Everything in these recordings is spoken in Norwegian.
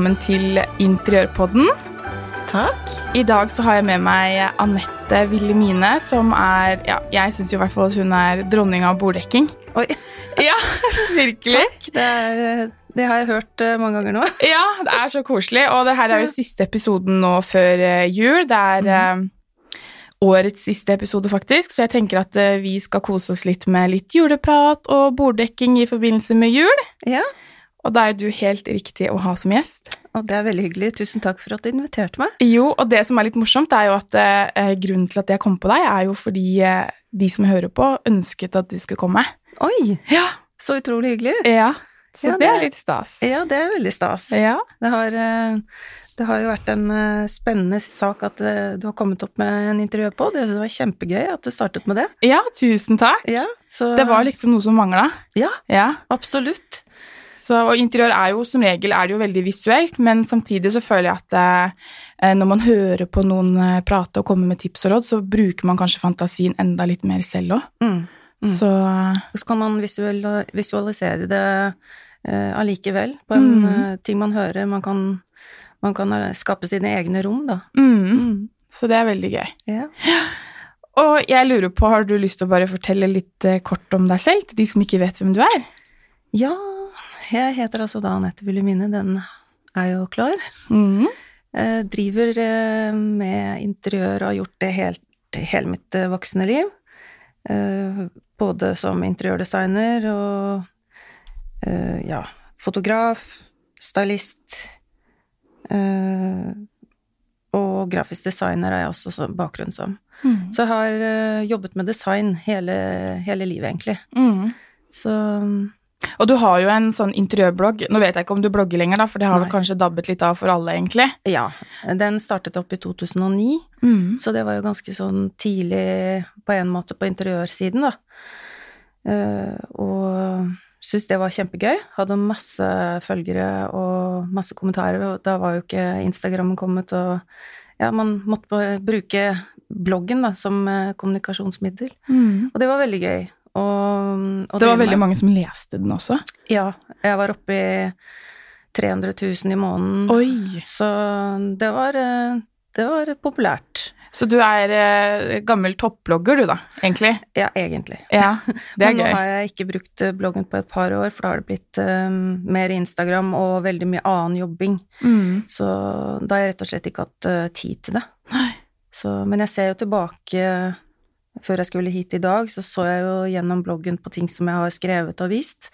velkommen til Interiørpodden. Takk. I dag så har jeg med meg Anette Wilhelmine, som er Ja, jeg syns i hvert fall at hun er dronning av borddekking. Oi. Ja, virkelig. Takk. Det, er, det har jeg hørt eh, mange ganger nå. Ja, det er så koselig. Og det her er jo siste episoden nå før eh, jul. Det er eh, årets siste episode, faktisk, så jeg tenker at eh, vi skal kose oss litt med litt juleprat og borddekking i forbindelse med jul. Ja, Og da er du helt riktig å ha som gjest. Og det er veldig hyggelig. Tusen takk for at du inviterte meg. Jo, og det som er litt morsomt, er jo at eh, grunnen til at jeg kom på deg, er jo fordi eh, de som hører på, ønsket at du skulle komme. Oi, Ja. så utrolig hyggelig. Ja, så Ja, det det- er litt stas. Ja, det er veldig stas. Ja. Det har, eh, det har jo vært en eh, spennende sak at eh, du har kommet opp med en intervju på. Det var kjempegøy at du startet med det. ja, tusen takk. Ja, så Det var liksom noe som mangla. Ja, Ja. absolutt. Så, og interiør er jo som regel er det jo veldig visuelt, men samtidig så føler jeg at eh, når man hører på noen eh, prate og komme med tips og råd, så bruker man kanskje fantasien enda litt mer selv òg. Mm. Mm. Så Så kan man visual, visualisere det eh, allikevel på en Mm. eh, ting man hører. Man kan, man kan eh, skape sine egne rom, da. mm, Mm. Så det er veldig gøy. Yeah. Og jeg lurer på, har du lyst til å bare fortelle litt eh, kort om deg selv, til de som ikke vet hvem du er? ja, jeg heter altså da Anette Wilhelmine, den er jo klar. Mm. Eh, driver eh, med interiør og har gjort det helt, hele mitt eh, voksne liv. Eh, både som interiørdesigner og ja, fotograf, stylist og grafisk designer er jeg også så bakgrunn som. Mm. Så jeg har jobbet med design hele, hele livet, egentlig. Mm. Så Og du har jo en sånn interiørblogg. Nå vet jeg ikke om du blogger lenger, da, for det har vel kanskje dabbet litt av for alle, egentlig. ja, den startet opp i 2009. Mm. Så det var jo ganske sånn tidlig på en måte på interiørsiden, da. Eh, og syntes det var kjempegøy. Hadde masse følgere og masse kommentarer, og da var jo ikke Instagrammen kommet, og ja, man måtte bare bruke bloggen da, som eh, kommunikasjonsmiddel. Mm. Og det var veldig gøy. Og, og Det var veldig mange som leste den også. Ja, jeg var oppe i 300 000 i måneden. Oi! Så det var, eh, det var populært. Så du er eh, gammel topplogger, du, da, egentlig? Ja, egentlig. Ja, det er Men nå har jeg ikke brukt eh, bloggen på et par år, for da har det blitt um, mer Instagram og veldig mye annen jobbing. Mm. Så da har jeg rett og slett ikke hatt uh, tid til det. Så, men jeg ser jo tilbake Før jeg skulle hit i dag, så så jeg jo gjennom bloggen på ting som jeg har skrevet og vist.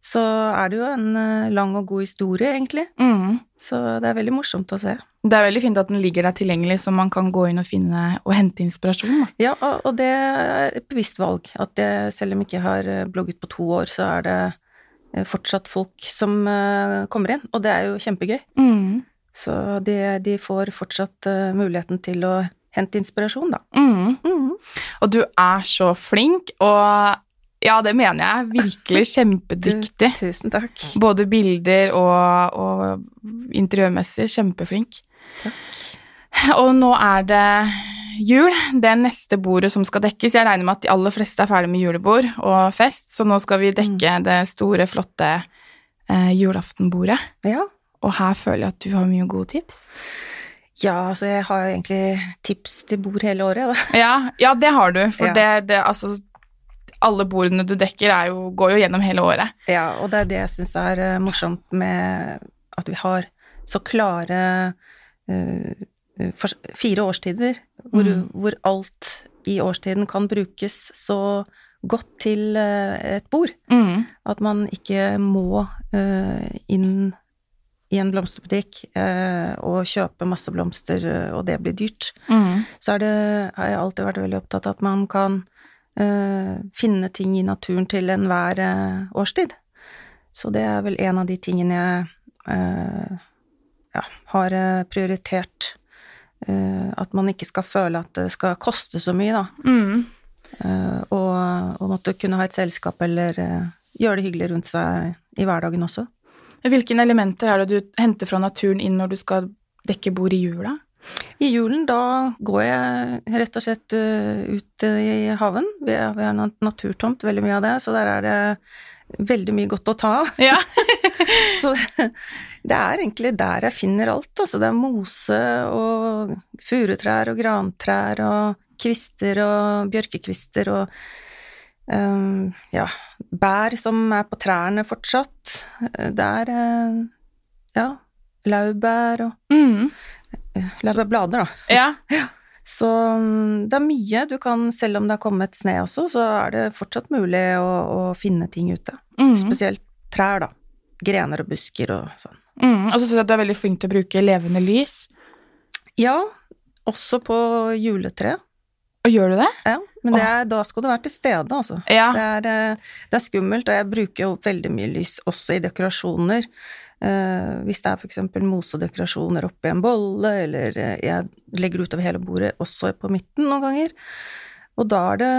Så er det jo en eh, lang og god historie, egentlig. Mm. Så det er veldig morsomt å se. Det er veldig fint at den ligger der tilgjengelig, så man kan gå inn og finne og hente inspirasjon. Da. Ja, og det er et bevisst valg. At det, selv om jeg ikke har eh, blogget på to år, så er det eh, fortsatt folk som kommer inn, og det er jo kjempegøy. Mm. Så de, de får fortsatt muligheten til å hente inspirasjon, da. Mm. Mm. Og du er så flink, og ja, det mener jeg. Virkelig kjempedyktig. Tusen takk. Både bilder og, og interiørmessig. Kjempeflink. Takk. Og nå er det jul. Det neste bordet som skal dekkes. Jeg regner med at de aller fleste er ferdig med julebord og fest, så nå skal vi dekke det store, flotte eh, julaftenbordet. Ja. Og her føler jeg at du har mye gode tips. Ja, altså jeg har egentlig tips til bord hele året, da. Ja, ja det har du, for Ja. det, det altså Alle bordene du dekker, er jo, går jo gjennom hele året. Ja, og det er det jeg syns er eh, morsomt med at vi har så klare uh, fire årstider, hvor, Mm. hvor alt i årstiden kan brukes så godt til uh, et bord. Mm. At man ikke må uh, inn i en blomsterbutikk eh, og kjøpe masse blomster, eh, og det blir dyrt. Mm. Så er det, har jeg alltid vært veldig opptatt av at man kan eh, finne ting i naturen til enhver eh, årstid. Så det er vel en av de tingene jeg eh, ja, har eh, prioritert. Eh, at man ikke skal føle at det skal koste så mye, da. Mm. Eh, og, og måtte kunne ha et selskap eller gjøre det hyggelig rundt seg i hverdagen også. Hvilke elementer er det du henter fra naturen inn når du skal dekke bord i jula? I julen, da går jeg rett og slett eh, ut eh, i haven. Vi har, en naturtomt, veldig mye av det, så der er det veldig mye godt å ta av. Ja. Så det er egentlig der jeg finner alt, altså. Det er mose og furutrær og grantrær og kvister og bjørkekvister og um, ja, bær som er på trærne fortsatt. Det er uh, ja, laurbær og Mm. Laurbærblader, da. Ja. Så mm, det er mye du kan, selv om det har kommet sne også, så er det fortsatt mulig å, å finne ting ute. Mm. Spesielt trær, da. Grener og busker og sånn. Mm. Og så syns jeg at du er veldig flink til å bruke levende lys. Ja, også på juletreet. Og gjør du det? Ja, men det er, da skal du være til stede, altså. Ja. Det er, eh, det er skummelt, og jeg bruker jo veldig mye lys også i dekorasjoner. Eh, hvis det er eksempel mosedekorasjoner oppi en bolle, eller eh, jeg legger det utover hele bordet, også på midten noen ganger. Og da er det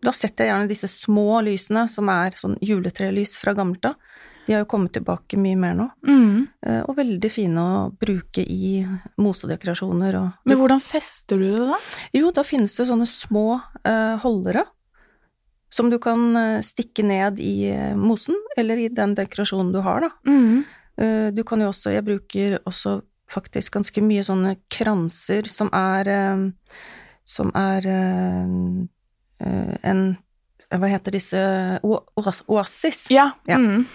Da setter jeg gjerne disse små lysene, som er sånn juletrelys fra gammelt av. De har jo kommet tilbake mye mer nå, Mm. eh, og veldig fine å bruke i mosedekorasjoner og Men hvordan fester du det, da? jo, da finnes det sånne små uh, holdere som du kan eh, stikke ned i mosen, eller i den dekorasjonen du har, da. Mm. Uh, du kan jo også Jeg bruker også faktisk ganske mye sånne kranser som er uh, Som er en Hva heter disse o- Oasis. Ja. Ja. Mm.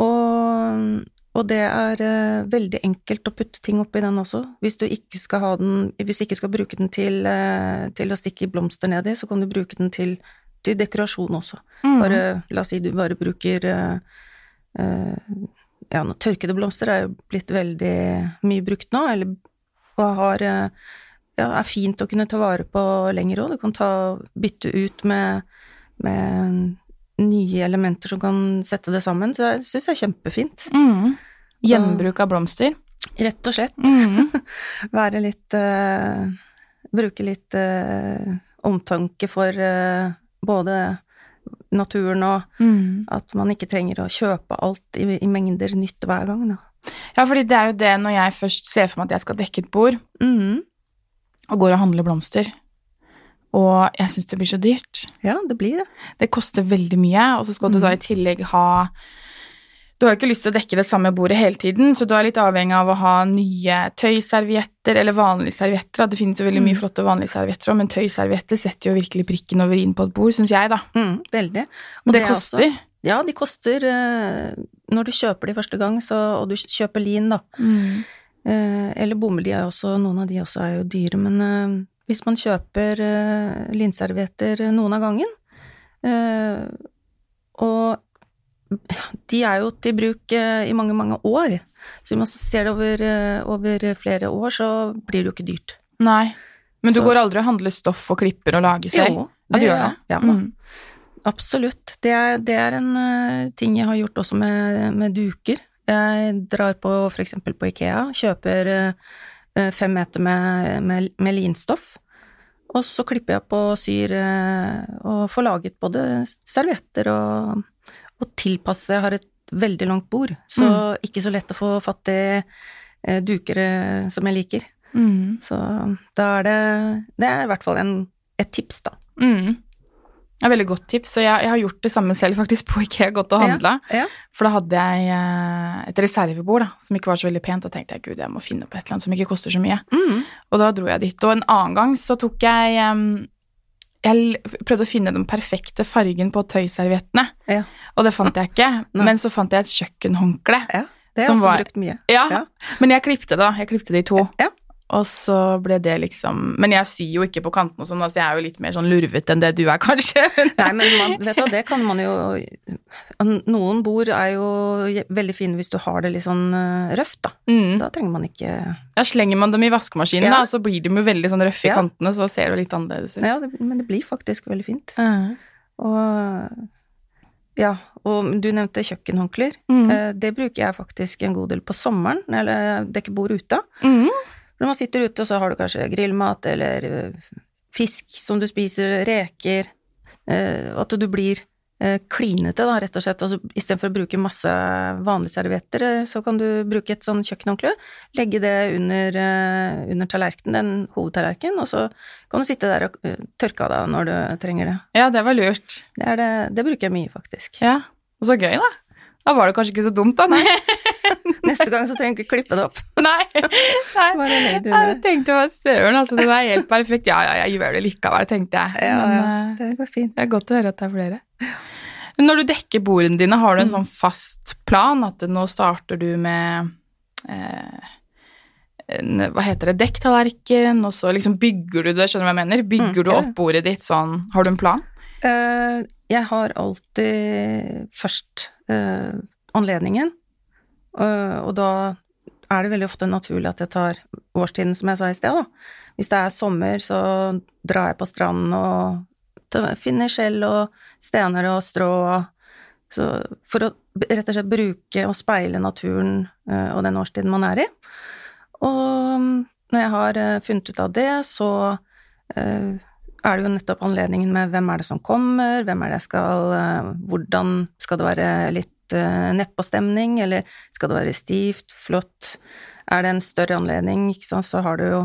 Og, og det er uh, veldig enkelt å putte ting oppi den også. Hvis du ikke skal ha den Hvis ikke skal bruke den til, uh, til å stikke blomster ned i, så kan du bruke den til, til dekorasjon også. Mm. Bare, la oss si du bare bruker eh, Ja, tørkede blomster er jo blitt veldig mye brukt nå, eller og har Ja, er fint å kunne ta vare på lenger òg. Du kan ta, bytte ut med, med nye elementer som kan sette det sammen. Så jeg syns jeg er kjempefint. Mm. Gjenbruk av blomster. Rett og slett. Mm. Være litt uh, Bruke litt uh, omtanke for uh, både naturen og Mm. at man ikke trenger å kjøpe alt i, i mengder nytt hver gang, da. Ja, fordi det er jo det når jeg først ser for meg at jeg skal dekke et bord, Mhm. og går og handler blomster, og jeg syns det blir så dyrt. Ja, det blir det. Det koster veldig mye, og så skal du da i tillegg ha Du har jo ikke lyst til å dekke det samme bordet hele tiden, så du er litt avhengig av å ha nye tøyservietter eller vanlige servietter. Det finnes jo veldig mye Mm. flotte vanlige servietter òg, men tøyservietter setter jo virkelig prikken over i-en på et bord, syns jeg, da. Mm, veldig. Og Men det, koster. også- ja, de koster eh, Når du kjøper de første gang, så, og du kjøper lin, da, Mm. eh, eller bomull, de er også, noen av de også er jo dyre, men eh, hvis man kjøper uh, linservietter noen av gangen, Uh, og de er jo til bruk uh, i mange, mange år, så hvis man ser det over, eh, over flere år, så blir det jo ikke dyrt. Nei. Men du Så- går aldri og handler stoff og klipper og lager selv? Jo, Ja, gjør det? Ja. Mm. Absolutt. Det er, det er en eh, ting jeg har gjort også med, med duker. Jeg drar på eksempel på Ikea, kjøper eh, fem meter med, med, med linstoff, og så klipper jeg på, syr eh, og får laget både servietter og, og tilpasse. Jeg har et veldig langt bord, så ikke så lett å få fatt i eh, duker eh, som jeg liker. Mm. Så da er det Det er i hvert fall en, et tips, da. Mm. Det er veldig godt tips, og jeg, jeg har gjort det samme selv faktisk på IKEA, gått og handla. Ja. For da hadde jeg eh, et reservebord da, som ikke var så veldig pent, og tenkte jeg gud, jeg må finne opp et eller annet som ikke koster så mye. Mm. Og da dro jeg dit. Og en annen gang så tok jeg em, Jeg prøvde å finne den perfekte fargen på tøyserviettene, Ja. og det fant jeg ikke. Men så fant jeg et kjøkkenhåndkle. Ja, det har jeg også var- brukt mye. Ja, Ja. men jeg klippte det, da. Jeg klippte de to. Ja. Og så ble det liksom Men jeg syr jo ikke på kantene og sånn, altså jeg er jo litt mer sånn lurvete enn det du er, kanskje. Nei, men man, vet du det kan man jo Noen bord er jo veldig fine hvis du har det litt sånn eh, røft, da. mm. Da trenger man ikke Ja, slenger man dem i vaskemaskinen, Ja. da, så blir de jo veldig sånn røffe i Ja. kantene, så ser det litt annerledes ut. Ja, det, men det blir faktisk veldig fint. Mm. Og ja, og du nevnte kjøkkenhåndklær. Mm. Eh, Det bruker jeg faktisk en god del på sommeren, eller jeg dekker bord ute. Mm. Når man sitter ute, og så har du kanskje grillmat eller eh, fisk som du spiser, reker eh, At du blir eh, klinete, da, rett og slett. Altså, Istedenfor å bruke masse vanlige servietter, så kan du bruke et sånn kjøkkenhåndkle, legge det under, under tallerkenen, den hovedtallerkenen, og så kan du sitte der og tørke av deg når du trenger det. Ja, det var lurt. Det, det, det bruker jeg mye, faktisk. Ja. Og så gøy, da. Da var det kanskje ikke så dumt, da. Nei. Neste gang så trenger du ikke klippe det opp. Nei. Nei. Jeg tenkte bare søren, altså. Den er helt perfekt. Ja, ja, jeg gjør det likevel, tenkte jeg. Ja, Men ja, eh, det går fint. det er godt å høre at det er flere. Når du dekker bordene dine, har du en Mm. sånn fast plan at nå starter du med eh, en, hva heter det, dekktallerken, og så liksom bygger du det, skjønner du hva jeg mener? Bygger Mm, du opp bordet ditt sånn, har du en plan? Uh, jeg har alltid først uh, anledningen, og da er det veldig ofte naturlig at jeg tar årstiden, som jeg sa i sted, da. Hvis det er sommer, så drar jeg på stranden og finner skjell og stener og strå, så for å rett og slett bruke og speile naturen eh, og den årstiden man er i. Og mm, når jeg har eh, funnet ut av det, så eh, er det jo nettopp anledningen med hvem er det som kommer, hvem er det jeg skal eh, Hvordan skal det være litt uh, nedpåstemning, eller skal det være stivt, flott? Er det en større anledning, ikke sant, så har du jo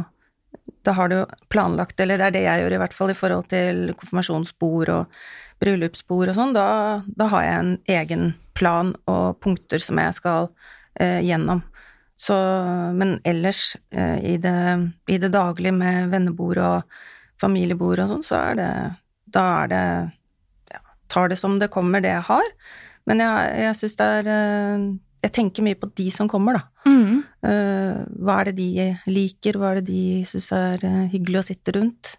da har du planlagt, eller det er det jeg gjør i hvert fall i forhold til konfirmasjonsbord og bryllupsbord og sånn, da, da har jeg en egen plan og punkter som jeg skal eh, gjennom. Så, men ellers, eh, i, det, i det daglige med vennebord og familiebord og sånn, så er det Da er det ja, Tar det som det kommer, det jeg har. Men jeg, jeg syns det er eh, Jeg tenker mye på de som kommer, da. Mm. Eh, hva er det de liker, hva er det de syns er eh, hyggelig å sitte rundt?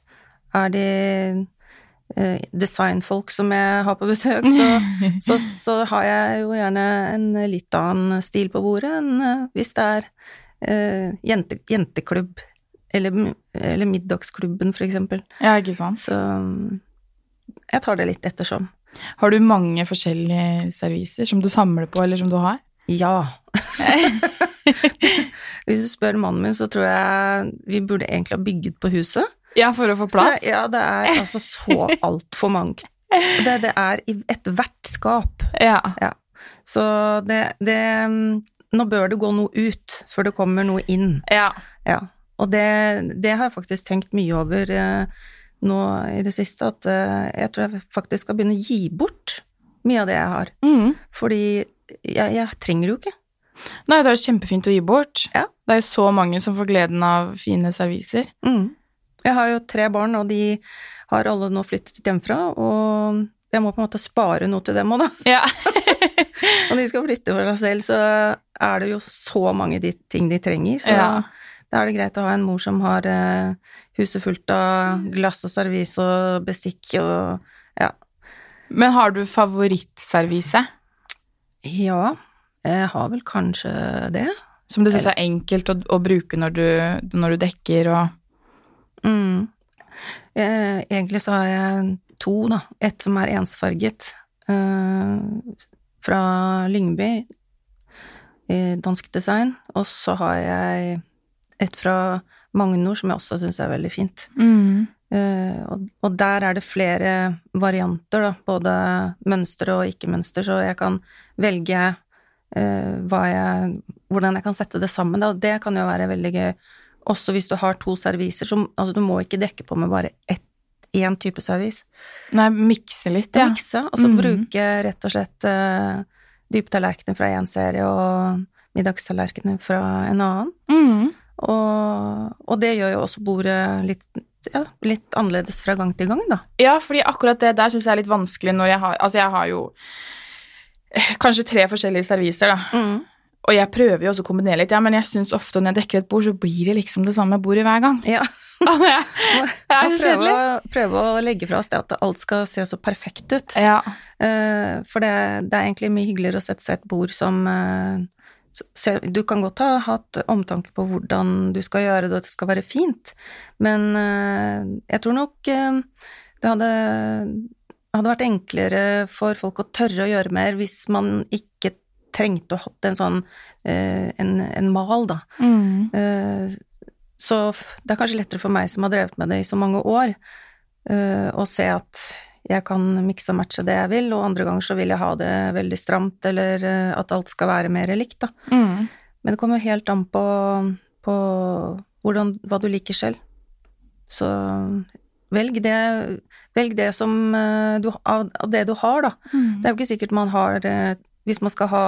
Er det designfolk som jeg har på besøk, så, så, så har jeg jo gjerne en litt annen stil på bordet enn hvis det er eh, jente, jenteklubb eller, eller middagsklubben, for eksempel. Ja, ikke sant. Så mm, jeg tar det litt ettersom. Har du mange forskjellige serviser som du samler på, eller som du har? Ja. Hvis du spør mannen min, så tror jeg vi burde egentlig ha bygget på huset. Ja, for å få plass? For, ja, det er altså så altfor mange. Det, det er i ethvert skap. Ja. Så det, det Nå bør det gå noe ut før det kommer noe inn. ja. Ja. Og det, det har jeg faktisk tenkt mye over eh, nå i det siste, at eh, jeg tror jeg faktisk skal begynne å gi bort mye av det jeg har. Mm. Fordi jeg, jeg trenger det jo ikke. Nei, det er kjempefint å gi bort. Ja. Det er jo så mange som får gleden av fine serviser. Mm. Jeg har jo tre barn, og de har alle nå flyttet hjemmefra, og jeg må på en måte spare noe til dem òg, da. Ja. Når de skal flytte for seg selv, så er det jo så mange de, ting de trenger, så Ja. Da er det greit å ha en mor som har eh, huset fullt av glass og servis og bestikk og ja. Men har du favorittservise? Ja, jeg har vel kanskje det. Som du syns er enkelt å, å bruke når du, når du dekker og Mm. Eh, egentlig så har jeg to, da. Et som er ensfarget, eh, fra Lyngby, i dansk design. Og så har jeg et fra Magnor som jeg også syns er veldig fint. mm. Uh, og, og der er det flere varianter, da, både mønster og ikke-mønster, så jeg kan velge uh, jeg, hvordan jeg kan sette det sammen. Da. Det kan jo være veldig gøy. Også hvis du har to serviser, så altså, du må ikke dekke på med bare ett én type servis. Nei, mikse litt, Ja. ja. Mikse, og så mm. bruke rett og slett uh, dyptallerkener fra én serie og middagstallerkener fra en annen. Mm. Og, og det gjør jo også bordet litt, ja, litt annerledes fra gang til gang, da. Ja, fordi akkurat det der syns jeg er litt vanskelig når jeg har Altså, jeg har jo eh, kanskje tre forskjellige serviser, da. Og jeg prøver jo også å kombinere litt, ja, men jeg syns ofte når jeg dekker et bord, så blir det liksom det samme bordet hver gang. Ja. det er så kjedelig. prøve å legge fra oss det at alt skal se så perfekt ut. Ja. Eh, for det, det er egentlig mye hyggeligere å sette seg et bord som eh, så- Du kan godt ha hatt omtanke på hvordan du skal gjøre det, og at det skal være fint, men eh, jeg tror nok eh, det hadde, hadde vært enklere for folk å tørre å gjøre mer hvis man ikke trengte å hatt en sånn eh, en, en mal, da. Mm. Så det er kanskje lettere for meg som har drevet med det i så mange år, å se at jeg kan mikse og matche det jeg vil, og andre ganger så vil jeg ha det veldig stramt, eller eh, at alt skal være mer likt, da. Mm. Men det kommer helt an på, på hvordan, hva du liker selv. Så velg det, velg det som eh, du, av, av det du har, da. Mm. Det er jo ikke sikkert man har eh, hvis man skal ha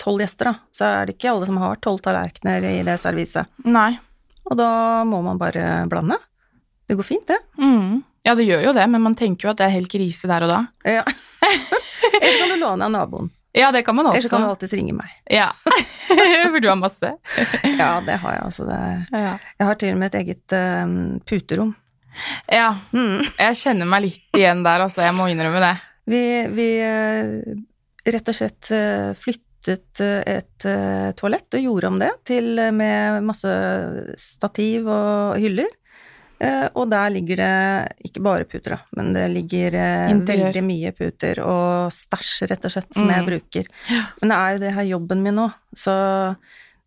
tolv gjester, da, så er det ikke alle som har tolv tallerkener i det serviset. Nei. Og da må man bare blande. Det går fint, det. Mm. Ja, det gjør jo det, men man tenker jo at det er helt krise der og da. Ja. Eller kan du låne av naboen. Ja, det kan man Eller så kan du også. alltids ringe meg. Ja. For du har masse. Ja, det har jeg altså. Det. Ja. Jeg har til og med et eget uh, puterom. ja. Mm. Jeg kjenner meg litt igjen der, altså. Jeg må innrømme det. Vi, vi uh, rett og slett uh, flyttet eh, et toalett og gjorde om det til med masse stativ og hyller. Eh, Og der ligger det ikke bare puter, da, men det ligger eh, Interiør. veldig mye puter og stæsj, rett og slett, som jeg Mm. bruker. Men det er jo det her jobben min nå, så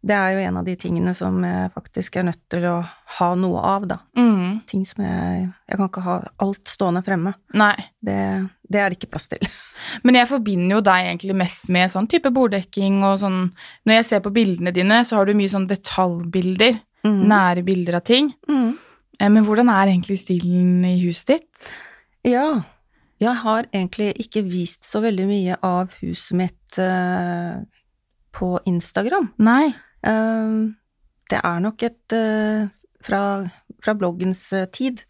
det er jo en av de tingene som jeg faktisk er nødt til å ha noe av, da. Mm. Ting som jeg Jeg kan ikke ha alt stående fremme. Nei. Det, det er det ikke plass til. Men jeg forbinder jo deg egentlig mest med sånn type borddekking og sånn Når jeg ser på bildene dine, så har du mye sånn detaljbilder. Mm. Nære bilder av ting. Mm. Eh, Men hvordan er egentlig stilen i huset ditt? Ja. Jeg har egentlig ikke vist så veldig mye av huset mitt eh, på Instagram. Nei. Um, det er nok et eh, fra, fra bloggens eh, tid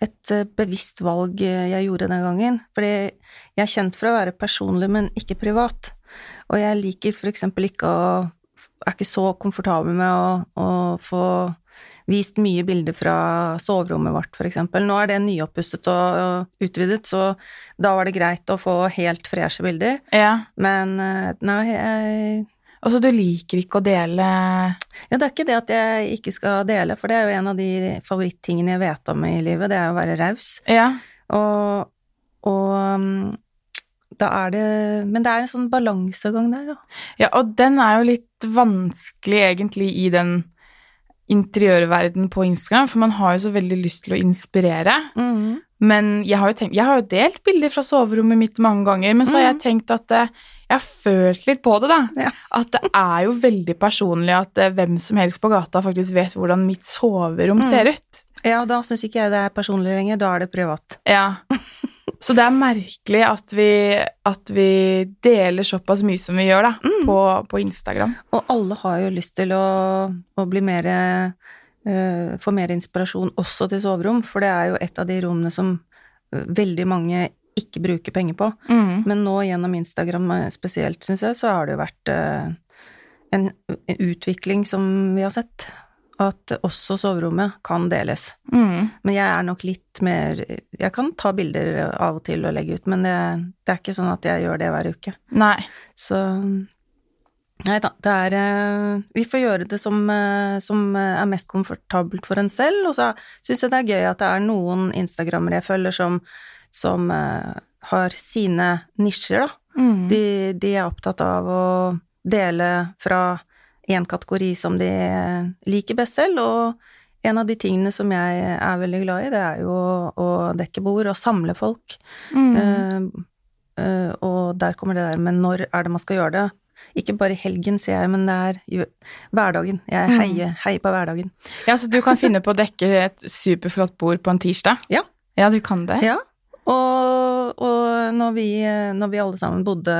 et eh, bevisst valg eh, jeg gjorde den gangen. Fordi jeg er kjent for å være personlig, men ikke privat. Og jeg liker for eksempel ikke å Er ikke så komfortabel med å, å få vist mye bilder fra soverommet vårt, eksempel. Nå er det nyoppusset og, utvidet, så da var det greit å få helt freshe bilder. Ja. Men eh, nei, jeg Altså, du liker ikke å dele Ja, det er ikke det at jeg ikke skal dele, for det er jo en av de favorittingene jeg vet om i livet, det er å være raus. Ja. Og, og um, da er det Men det er en sånn balansegang der, da. ja, og den er jo litt vanskelig egentlig i den interiørverdenen på Instagram, for man har jo så veldig lyst til å inspirere. Men jeg har jo, tenkt, jeg har jo delt bilder fra soverommet mitt mange ganger, men så har jeg tenkt at eh, jeg har følt litt på det, da. Ja. At det er jo veldig personlig at eh, hvem som helst på gata faktisk vet hvordan mitt soverom Mm. ser ut. Ja, da syns ikke jeg det er personlig lenger, da er det privat. Ja. Så det er merkelig at vi, at vi deler såpass mye som vi gjør da, Mm. på, på Instagram. Og alle har jo lyst til å, å bli mer uh, Få mer inspirasjon også til soverom, for det er jo et av de rommene som eh, veldig mange ikke bruker penger på. Mm. Men nå gjennom Instagram eh, spesielt, syns jeg, så har det jo vært uh, en, en utvikling som vi har sett. At også soverommet kan deles. Mm. Men jeg er nok litt mer Jeg kan ta bilder av og til og legge ut, men det, det er ikke sånn at jeg gjør det hver uke. Nei. Så Nei da, det er eh, Vi får gjøre det som, eh, som er mest komfortabelt for en selv, og så syns jeg det er gøy at det er noen instagrammere jeg følger som, som eh, har sine nisjer, da. Mm. De, de er opptatt av å dele fra én kategori som de liker best selv, og en av de tingene som jeg er veldig glad i, det er jo å dekke bord og samle folk. Mm. Uh, uh, og der kommer det der med når er det man skal gjøre det. Ikke bare helgen, sier jeg, men det er hverdagen. Jeg Mm. heier, heier på hverdagen. Ja, så du kan finne på å dekke et superflott bord på en tirsdag? Ja. Ja, du kan det? Ja, og, og når, vi, når vi alle sammen bodde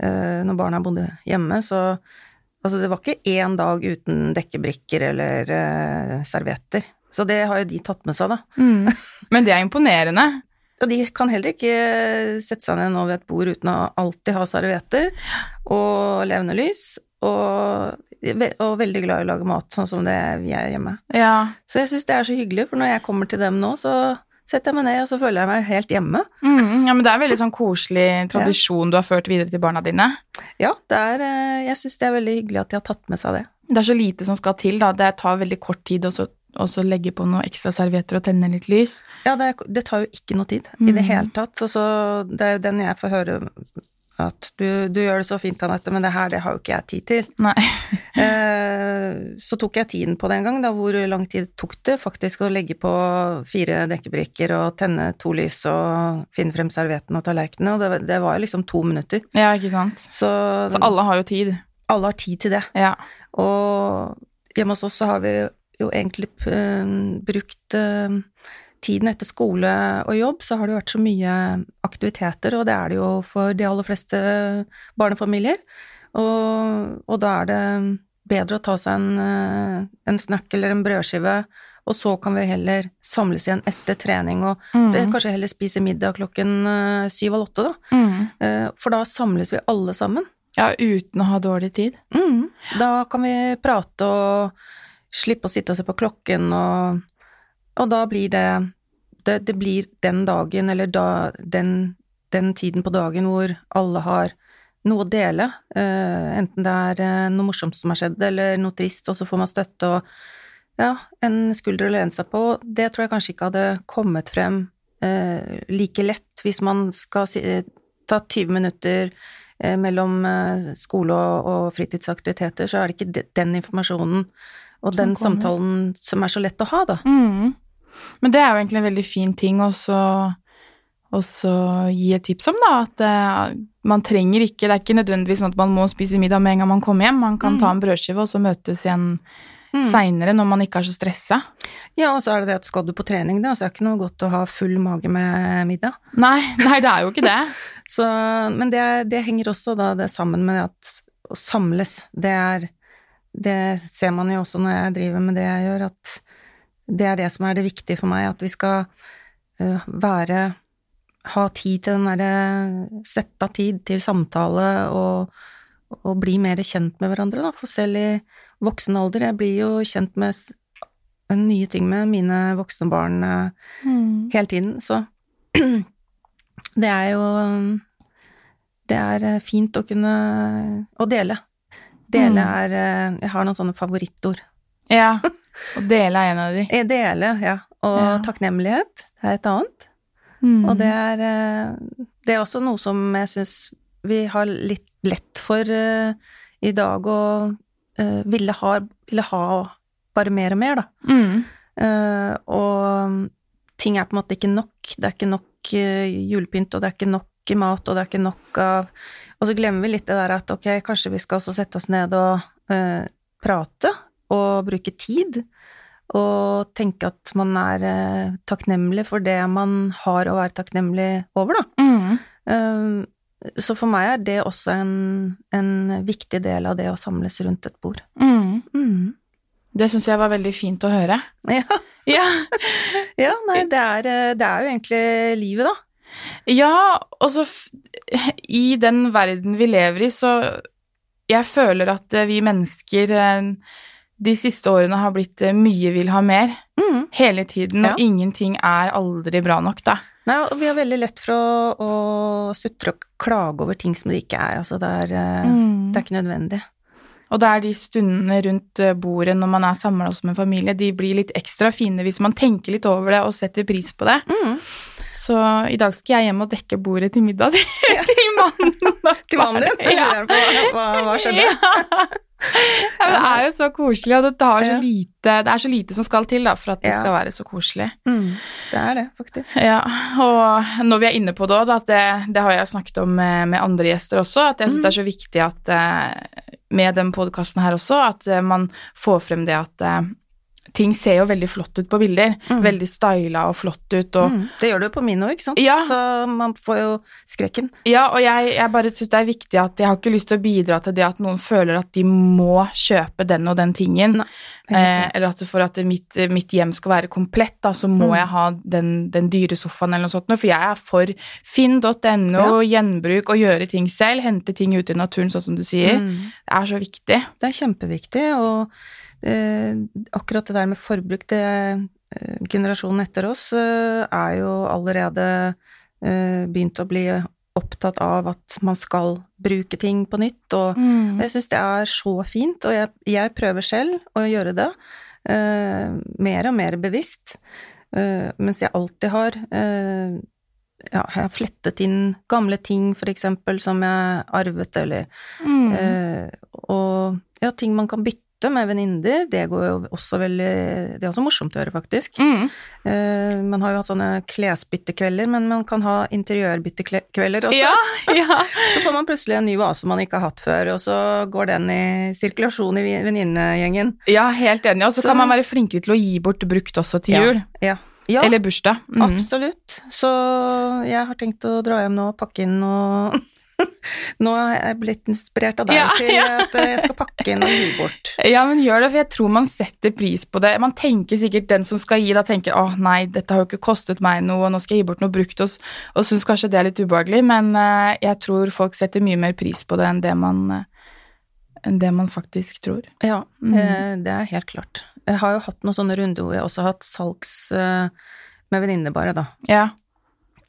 eh, Når barna bodde hjemme, så Altså, det var ikke én dag uten dekkebrikker eller uh, servietter. Så det har jo de tatt med seg, da. Mm. Men det er imponerende. ja, de kan heller ikke sette seg ned nå ved et bord uten å alltid ha servietter og levende lys, og, og veldig glad i å lage mat, sånn som det vi er hjemme. Ja. Så jeg syns det er så hyggelig, for når jeg kommer til dem nå, så setter jeg meg ned, og så føler jeg meg helt hjemme. Mm, ja, men det er veldig sånn koselig tradisjon du har ført videre til barna dine. Ja, det er, eh, jeg syns det er veldig hyggelig at de har tatt med seg det. Det er så lite som skal til, da. Det tar veldig kort tid å så- å så legge på noen ekstra servietter og tenne litt lys. Ja, det, det tar jo ikke noe tid i det Mhm. hele tatt, så, så det er jo den jeg får høre at du, du gjør det så fint, Anette, men det her, det har jo ikke jeg tid til. Nei. Eh, så tok jeg tiden på det en gang, da, hvor lang tid tok det faktisk å legge på fire dekkebrikker og tenne to lys og finne frem servietten og tallerkenene, og det, det var jo liksom to minutter. Ja, ikke sant. Så, Så alle har jo tid. alle har tid til det. Ja. Og hjemme hos oss så har vi jo egentlig uh, brukt eh, tiden etter skole og jobb så har det vært så mye aktiviteter, og det er det jo for de aller fleste barnefamilier. Og, og da er det bedre å ta seg en, eh, en snack eller en brødskive, og så kan vi heller samles igjen etter trening og Mm. det, kanskje heller spise middag klokken eh, syv eller åtte, da. Mm. Eh, For da samles vi alle sammen. Ja, uten å ha dårlig tid. Mm. Da kan vi prate og slippe å sitte og se på klokken, og, og da blir det, det Det blir den dagen, eller da den, den tiden på dagen hvor alle har noe å dele, Uh, enten det er eh, noe morsomt som har skjedd, eller noe trist, og så får man støtte og ja, en skulder å lene seg på. Det tror jeg kanskje ikke hadde kommet frem uh, like lett hvis man skal si, ta 20 minutter mellom skole og, og fritidsaktiviteter, så er det ikke den informasjonen og den samtalen som er så lett å ha, da. Mm. Men det er jo egentlig en veldig fin ting å og så gi et tips om, da, at uh, man trenger ikke Det er ikke nødvendigvis sånn at man må spise middag med en gang man kommer hjem. Man kan Mm. ta en brødskive og så møtes igjen Mm. seinere når man ikke er så stressa. Ja, og så er det det at skal du på trening, da, så er det ikke noe godt å ha full mage med middag. Nei, nei, det er jo ikke det. Så, men det, det henger også da det sammen med at å samles, det er Det ser man jo også når jeg driver med det jeg gjør, at det er det som er det viktige for meg, at vi skal øh, være Ha tid til den derre Sette av tid til samtale og, og bli mer kjent med hverandre, da. For selv i voksen alder Jeg blir jo kjent med nye ting med mine voksne barn øh, Mm. hele tiden, så det er jo Det er eh, fint å kunne Å dele. Dele Mm. er eh, Jeg har noen sånne favorittord. Ja. Å dele er en av de. Eh, Dele, ja. Og Ja. takknemlighet er et annet. Mm. Og det er eh, Det er også noe som jeg syns vi har litt lett for eh, i dag å ville ha, ville ha bare mer og mer, da. mm. Uh, og ting er på en måte ikke nok. Det er ikke nok uh, julepynt, og det er ikke nok mat, og det er ikke nok av Og så glemmer vi litt det der at ok, kanskje vi skal også sette oss ned og uh, prate og bruke tid. Og tenke at man er eh, takknemlig for det man har å være takknemlig over, da. Mm. Eh, så for meg er det også en, en viktig del av det å samles rundt et bord. Mm. Mm. Det syns jeg var veldig fint å høre. Ja. Ja. Ja, nei, det er, eh, det er jo egentlig livet, da. Ja, og så I den verden vi lever i, så Jeg føler at vi mennesker eh, de siste årene har blitt eh, mye vil ha mer. Mm. Hele tiden, og Ja. ingenting er aldri bra nok, da. Nei, og vi har veldig lett for å, å sutre og klage over ting som det ikke er. Altså, det er, eh, Mm. det er ikke nødvendig. Og det er de stundene rundt eh, bordet når man er samla som en familie, de blir litt ekstra fine hvis man tenker litt over det og setter pris på det. Mm. Så i dag skal jeg hjem og dekke bordet til middag til, mannen. Til mannen din? Ja. Hva, hva, hva skjedde? Ja. Ja, men det er jo så koselig, og det, tar så lite, det er så lite som skal til da, for at det Ja. skal være så koselig. Mm. Det er det, faktisk. Ja, og når vi er inne på det òg, det, det har jeg snakket om med, med andre gjester også, at jeg syns Mm. det er så viktig at eh, med den podkasten her også, at eh, man får frem det at eh, ting ser jo veldig flott ut på bilder. Mm. Veldig styla og flott ut, og Mm. Det gjør det jo på min òg, ikke sant? Ja. Så man får jo skrekken. Ja, og jeg, jeg bare syns det er viktig at jeg har ikke lyst til å bidra til det at noen føler at de må kjøpe den og den tingen. Eh, eller at for at mitt, mitt hjem skal være komplett, da, så må Mm. jeg ha den, den dyre sofaen eller noe sånt. For jeg er for finn.no, gjenbruk og gjøre ting selv. Hente ting ute i naturen, sånn som du sier. Mm. Det er så viktig. Det er kjempeviktig, og akkurat det der med forbruk, det eh, generasjonen etter oss eh, er jo allerede eh, begynt å bli opptatt av at man skal bruke ting på nytt, og Mm. jeg syns det er så fint, og jeg, jeg prøver selv å gjøre det eh, mer og mer bevisst, eh, mens jeg alltid har eh, ja, jeg har flettet inn gamle ting, for eksempel, som jeg arvet, eller Mm. Eh, og ja, ting man kan bytte med venninner, det går jo også veldig Det er også morsomt å gjøre, faktisk. Mm. Uh, man har jo hatt sånne klesbyttekvelder, men man kan ha interiørbyttekvelder også. Ja, ja. Så får man plutselig en ny vase man ikke har hatt før, og så går den i sirkulasjon i venninnegjengen. ja, helt enig. Og så kan man være flinkere til å gi bort brukt også til Ja. jul. Ja, Ja, Eller bursdag. Mm. absolutt. Så jeg har tenkt å dra hjem nå og pakke inn og Nå er jeg blitt inspirert av deg Ja, til ja. at jeg skal pakke inn og gi bort. Ja, men gjør det, for jeg tror man setter pris på det. Man tenker sikkert den som skal gi, da tenker åh nei, dette har jo ikke kostet meg noe, og nå skal jeg gi bort noe brukt, og, og syns kanskje det er litt ubehagelig, men eh, jeg tror folk setter mye mer pris på det enn det man, eh, enn det man faktisk tror. Ja, Mm. eh, det er helt klart. Jeg har jo hatt noen sånne runder hvor jeg også har hatt salgs med venninner bare, da. Ja.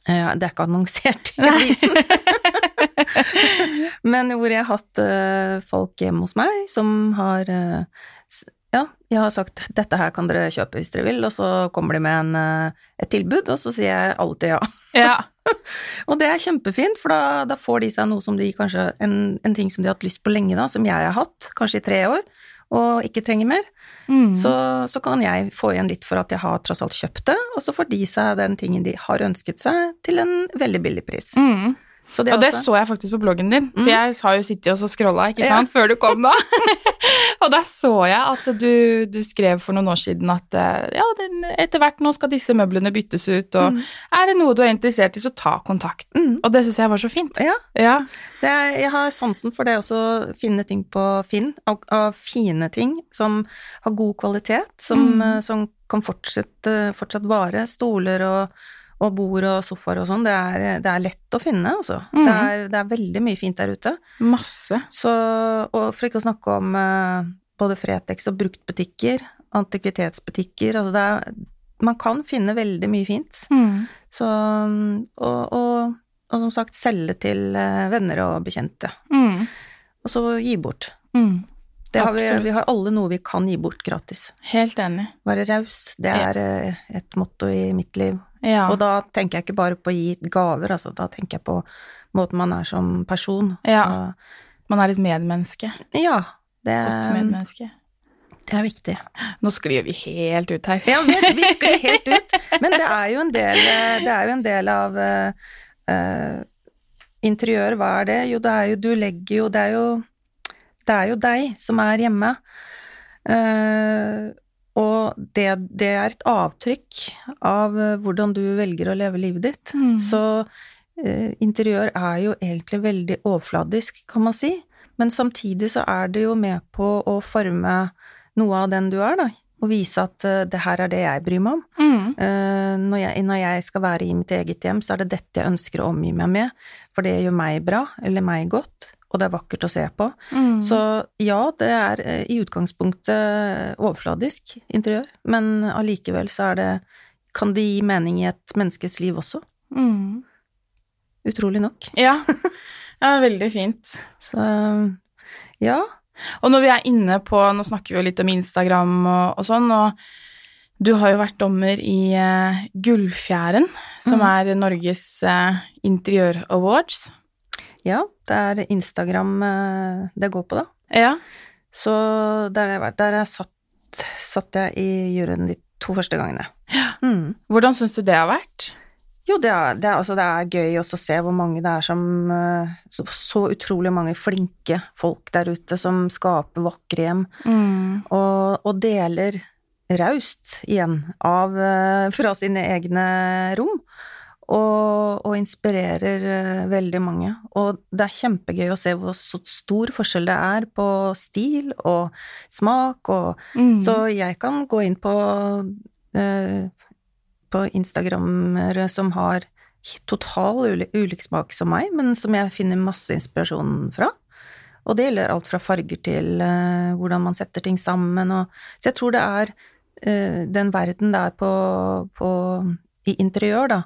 Det er ikke annonsert i avisen. Men hvor jeg har hatt eh, folk hjemme hos meg som har eh, Ja, jeg har sagt 'dette her kan dere kjøpe hvis dere vil', og så kommer de med en, eh, et tilbud, og så sier jeg alltid ja. ja. Og det er kjempefint, for da, da får de seg noe som de kanskje en, en ting som de har hatt lyst på lenge, da, som jeg har hatt, kanskje i tre år, og ikke trenger mer. Mm. Så, så kan jeg få igjen litt for at jeg har tross alt kjøpt det, og så får de seg den tingen de har ønsket seg, til en veldig billig pris. Mm. Så det Og det også- så jeg faktisk på bloggen din, for Mm. jeg har jo sittet og så scrolla, ikke Ja. sant, før du kom da. og der så jeg at du, du skrev for noen år siden at eh, ja, den, etter hvert nå skal disse møblene byttes ut, og Mm. er det noe du er interessert i, så ta kontakt. Mm. Og det syns jeg var så fint. Ja, Ja. det er, jeg har sansen for det også, finne ting på Finn, av, og fine ting som har god kvalitet, som, Mm. eh, som kan fortsette, fortsatt vare. Stoler og, og bord og sofaer og sånn, det, det er lett å finne, altså. Mm. Det, er, det er veldig mye fint der ute. Masse. Så, og for ikke å snakke om eh, både Fretex og bruktbutikker, antikvitetsbutikker, altså det er Man kan finne veldig mye fint. Mm. Så og, og, og som sagt, selge til eh, venner og bekjente. Mm. Og så gi bort. Mm. Det har vi, vi har alle noe vi kan gi bort gratis. Helt enig. Være raus, det er ja. et motto i mitt liv. Ja. Og da tenker jeg ikke bare på å gi gaver, altså, da tenker jeg på måten man er som person. Ja. Og- Man er et medmenneske. ja det, Godt medmenneske. det er viktig. Nå sklir vi helt ut her. Ja, vi, vi sklir helt ut. Men det er jo en del, det er jo en del av uh, eh, interiør. Hva er det? Jo, det er jo Du legger jo Det er jo, det er jo deg som er hjemme. Eh, og det, det er et avtrykk av eh, hvordan du velger å leve livet ditt. Mm. Så eh, interiør er jo egentlig veldig overfladisk, kan man si. Men samtidig så er det jo med på å forme noe av den du er, da. Og vise at eh, det her er det jeg bryr meg om. Mm. Eh, når, jeg, når jeg skal være i mitt eget hjem, så er det dette jeg ønsker å omgi meg med, for det gjør meg bra, eller meg godt, og det er vakkert å se på. Mm. Så ja, det er eh, i utgangspunktet overfladisk interiør, men allikevel så er det Kan det gi mening i et menneskes liv også? mm. Utrolig nok. Ja. ja, veldig fint. Så ja. Og når vi er inne på Nå snakker vi jo litt om Instagram og, og sånn, og du har jo vært dommer i uh, Gullfjæren, som mm. er Norges uh, interiør-awards. Ja, det er Instagram eh, det går på, da. Ja. Så der har jeg vært. Der jeg satt, satt jeg i juryen de to første gangene. Mm. Hvordan syns du det har vært? Jo, det er, det, er, altså, det er gøy også å se hvor mange det er som eh, så, så utrolig mange flinke folk der ute som skaper vakre hjem, Mm. og, og deler raust igjen av eh, fra sine egne rom. Og, og inspirerer eh, veldig mange. Og det er kjempegøy å se hvor så stor forskjell det er på stil og smak og Mm. så jeg kan gå inn på, eh, på Instagrammere som har total uli- ulik smak som meg, men som jeg finner masse inspirasjon fra. Og det gjelder alt fra farger til eh, hvordan man setter ting sammen og Så jeg tror det er eh, den verden det er på, på i interiør, da,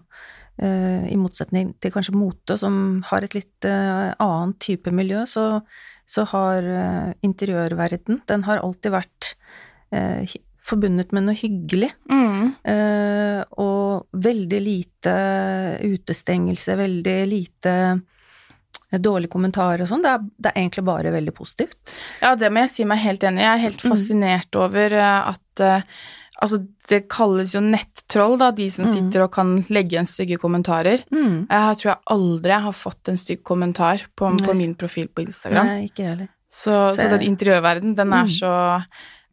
i motsetning til kanskje mote, som har et litt eh, annet type miljø, så, så har eh, interiørverden Den har alltid vært eh, forbundet med noe hyggelig. Mm. Eh, og veldig lite utestengelse, veldig lite eh, dårlige kommentarer og sånn. Det, det er egentlig bare veldig positivt. Ja, det må jeg si meg helt enig i. Jeg er helt Mm. fascinert over eh, at eh, Altså, det kalles jo nettroll, da, de som Mm. sitter og kan legge igjen stygge kommentarer. Mm. Jeg tror jeg aldri har fått en stygg kommentar på, på min profil på Instagram. Nei, ikke heller. Så, så Så- den interiørverdenen, den er Mm. så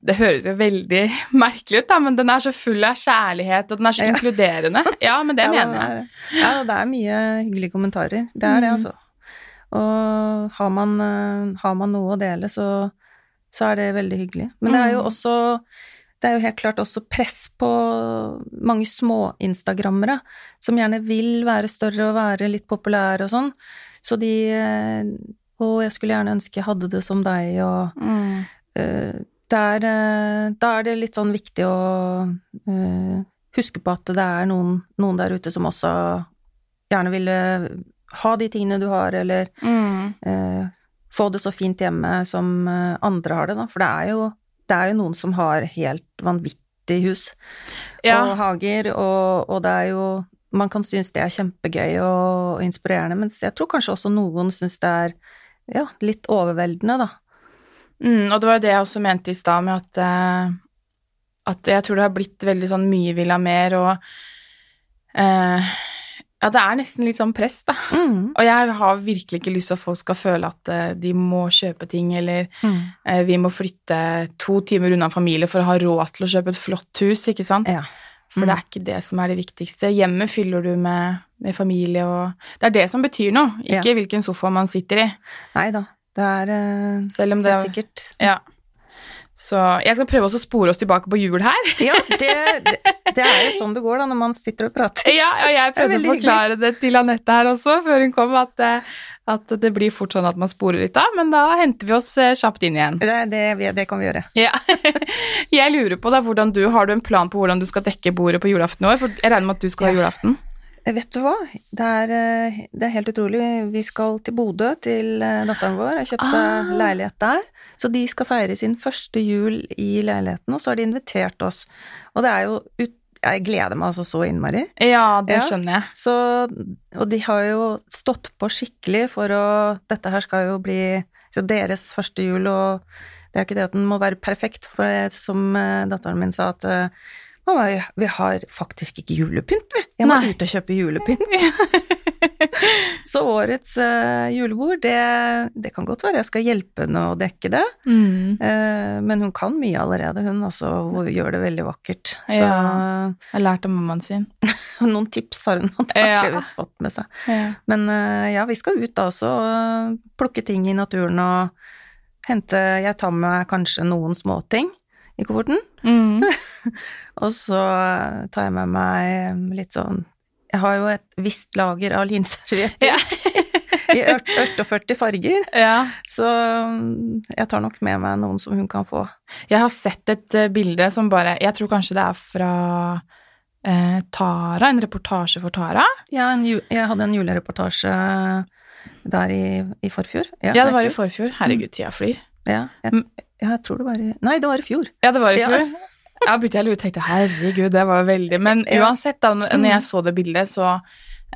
Det høres jo veldig merkelig ut, da, men den er så full av kjærlighet, og den er så Ja. inkluderende. Ja, men det ja, mener jeg. Ja, det er mye hyggelige kommentarer. Det er det, Mm. altså. Og har man, eh, har man noe å dele, så, så er det veldig hyggelig. Men det er jo Mm. også det er jo helt klart også press på mange små instagrammere som gjerne vil være større og være litt populære og sånn. Så de og Å, jeg skulle gjerne ønske jeg hadde det som deg, og Mm. uh, der, eh, da er det litt sånn viktig å uh, huske på at det er noen, noen der ute som også gjerne ville ha de tingene du har, eller Mm. uh, få det så fint hjemme som eh, andre har det, da. For det er jo, det er jo noen som har helt vanvittig hus Ja. og hager, og, og det er jo Man kan synes det er kjempegøy og, og inspirerende, mens jeg tror kanskje også noen synes det er ja, litt overveldende, da. Mm, og det var jo det jeg også mente i stad, med at, uh, at jeg tror det har blitt veldig sånn mye vil ha mer, og eh, Ja, det er nesten litt sånn press, da. Mm. Og jeg har virkelig ikke lyst til at folk skal føle at eh, de må kjøpe ting, eller Mm. eh, vi må flytte to timer unna familie for å ha råd til å kjøpe et flott hus, ikke sant? Ja. For Mm. det er ikke det som er det viktigste. Hjemmet fyller du med, med familie, og det er det som betyr noe, ikke hvilken sofa man sitter i. Nei da, det er uh, Selv om det helt sikkert Ja. Så jeg skal prøve å spore oss tilbake på jul her. Ja, det, det, det er jo sånn det går da når man sitter og prater. Ja, og jeg prøvde å forklare det til Anette her også, før hun kom, at, eh, at det blir fort sånn at man sporer litt av, men da henter vi oss eh, kjapt inn igjen. Det, det, det kan vi gjøre. Ja. Jeg lurer på da, hvordan du, Har du en plan på hvordan du skal dekke bordet på julaften i år? For jeg regner med at du skal ha julaften? Eh, Vet du hva, det er, eh, det er helt utrolig. Vi skal til Bodø, til eh, datteren vår. Har kjøpt seg Ah. leilighet der. Så de skal feire sin første jul i leiligheten, og så har de invitert oss. Og det er jo ut... Jeg gleder meg altså så innmari. Ja, det Ja. skjønner jeg. Så, og de har jo stått på skikkelig for å Dette her skal jo bli så deres første jul, og det er ikke det at den må være perfekt, for som datteren min sa, at mamma, vi har faktisk ikke julepynt, vi. Jeg må Nei. ut og kjøpe julepynt. Så årets uh, julebord, det, det kan godt være jeg skal hjelpe henne å dekke det, Mm. Uh, men hun kan mye allerede, hun, altså, hun gjør det veldig vakkert. Så Ja. Jeg har lært av mammaen sin. noen tips har hun antakeligvis fått med seg. Ja. Men uh, ja, vi skal ut da også og plukke ting i naturen og hente Jeg tar med kanskje noen småting i kofferten, Mm. og så tar jeg med meg litt sånn Jeg har jo et visst lager av linservietter Ja. i ørt- 48 farger, ja. så mm, jeg tar nok med meg noen som hun kan få. Jeg har sett et eh, bilde som bare Jeg tror kanskje det er fra eh, Tara, en reportasje for Tara. Ja, en, jeg hadde en julereportasje der i, i forfjor. Ja, det var i forfjor. Herregud, tida flyr. Ja, jeg, Mm. Ja, jeg tror det var i Nei, det var i fjor. Ja, det var i fjor. Ja, begynte jeg å lure og tenkte herregud, det var veldig Men uansett, da, når Mm. jeg så det bildet, så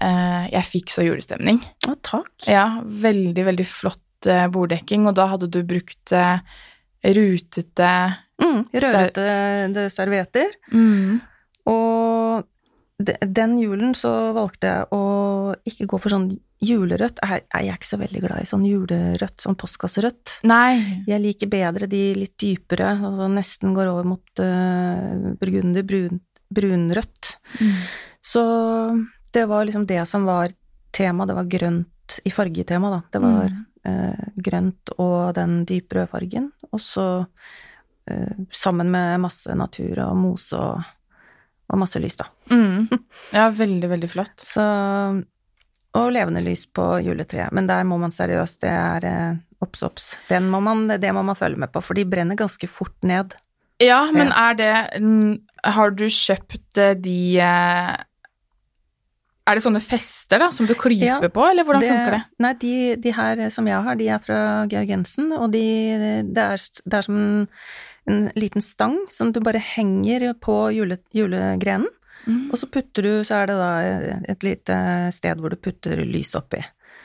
eh, Jeg fikk så julestemning. Ja, takk. Ja, veldig, veldig flott eh, borddekking, og da hadde du brukt eh, rutete Mm, Rødrøde servietter. mm, Og de, den julen så valgte jeg å ikke gå for sånn julerødt. Jeg, jeg er ikke så veldig glad i sånn julerødt, sånn postkasserødt. Nei. Jeg liker bedre de litt dypere, og nesten går over mot uh, burgunder, brun, brunrødt. Mm. Så det var liksom det som var tema, det var grønt i fargetema, da. Det var Mm. uh, grønt og den dyprøde fargen, og så uh, sammen med masse natur og mose og, og masse lys, da. Mm. Ja, veldig, veldig flott. Så Og levende lys på juletreet, men der må man seriøst, det er eh, obs, det må man følge med på, for de brenner ganske fort ned. Ja, men er det Har du kjøpt eh, de eh, Er det sånne fester, da, som du klyper Ja, på, eller hvordan funker det? Nei, de, de her som jeg har, de er fra Georg Jensen, og de, det, er, det er som en, en liten stang som du bare henger på jule, julegrenen, Mm. og så putter du, så er det da et lite sted hvor du putter lys oppi.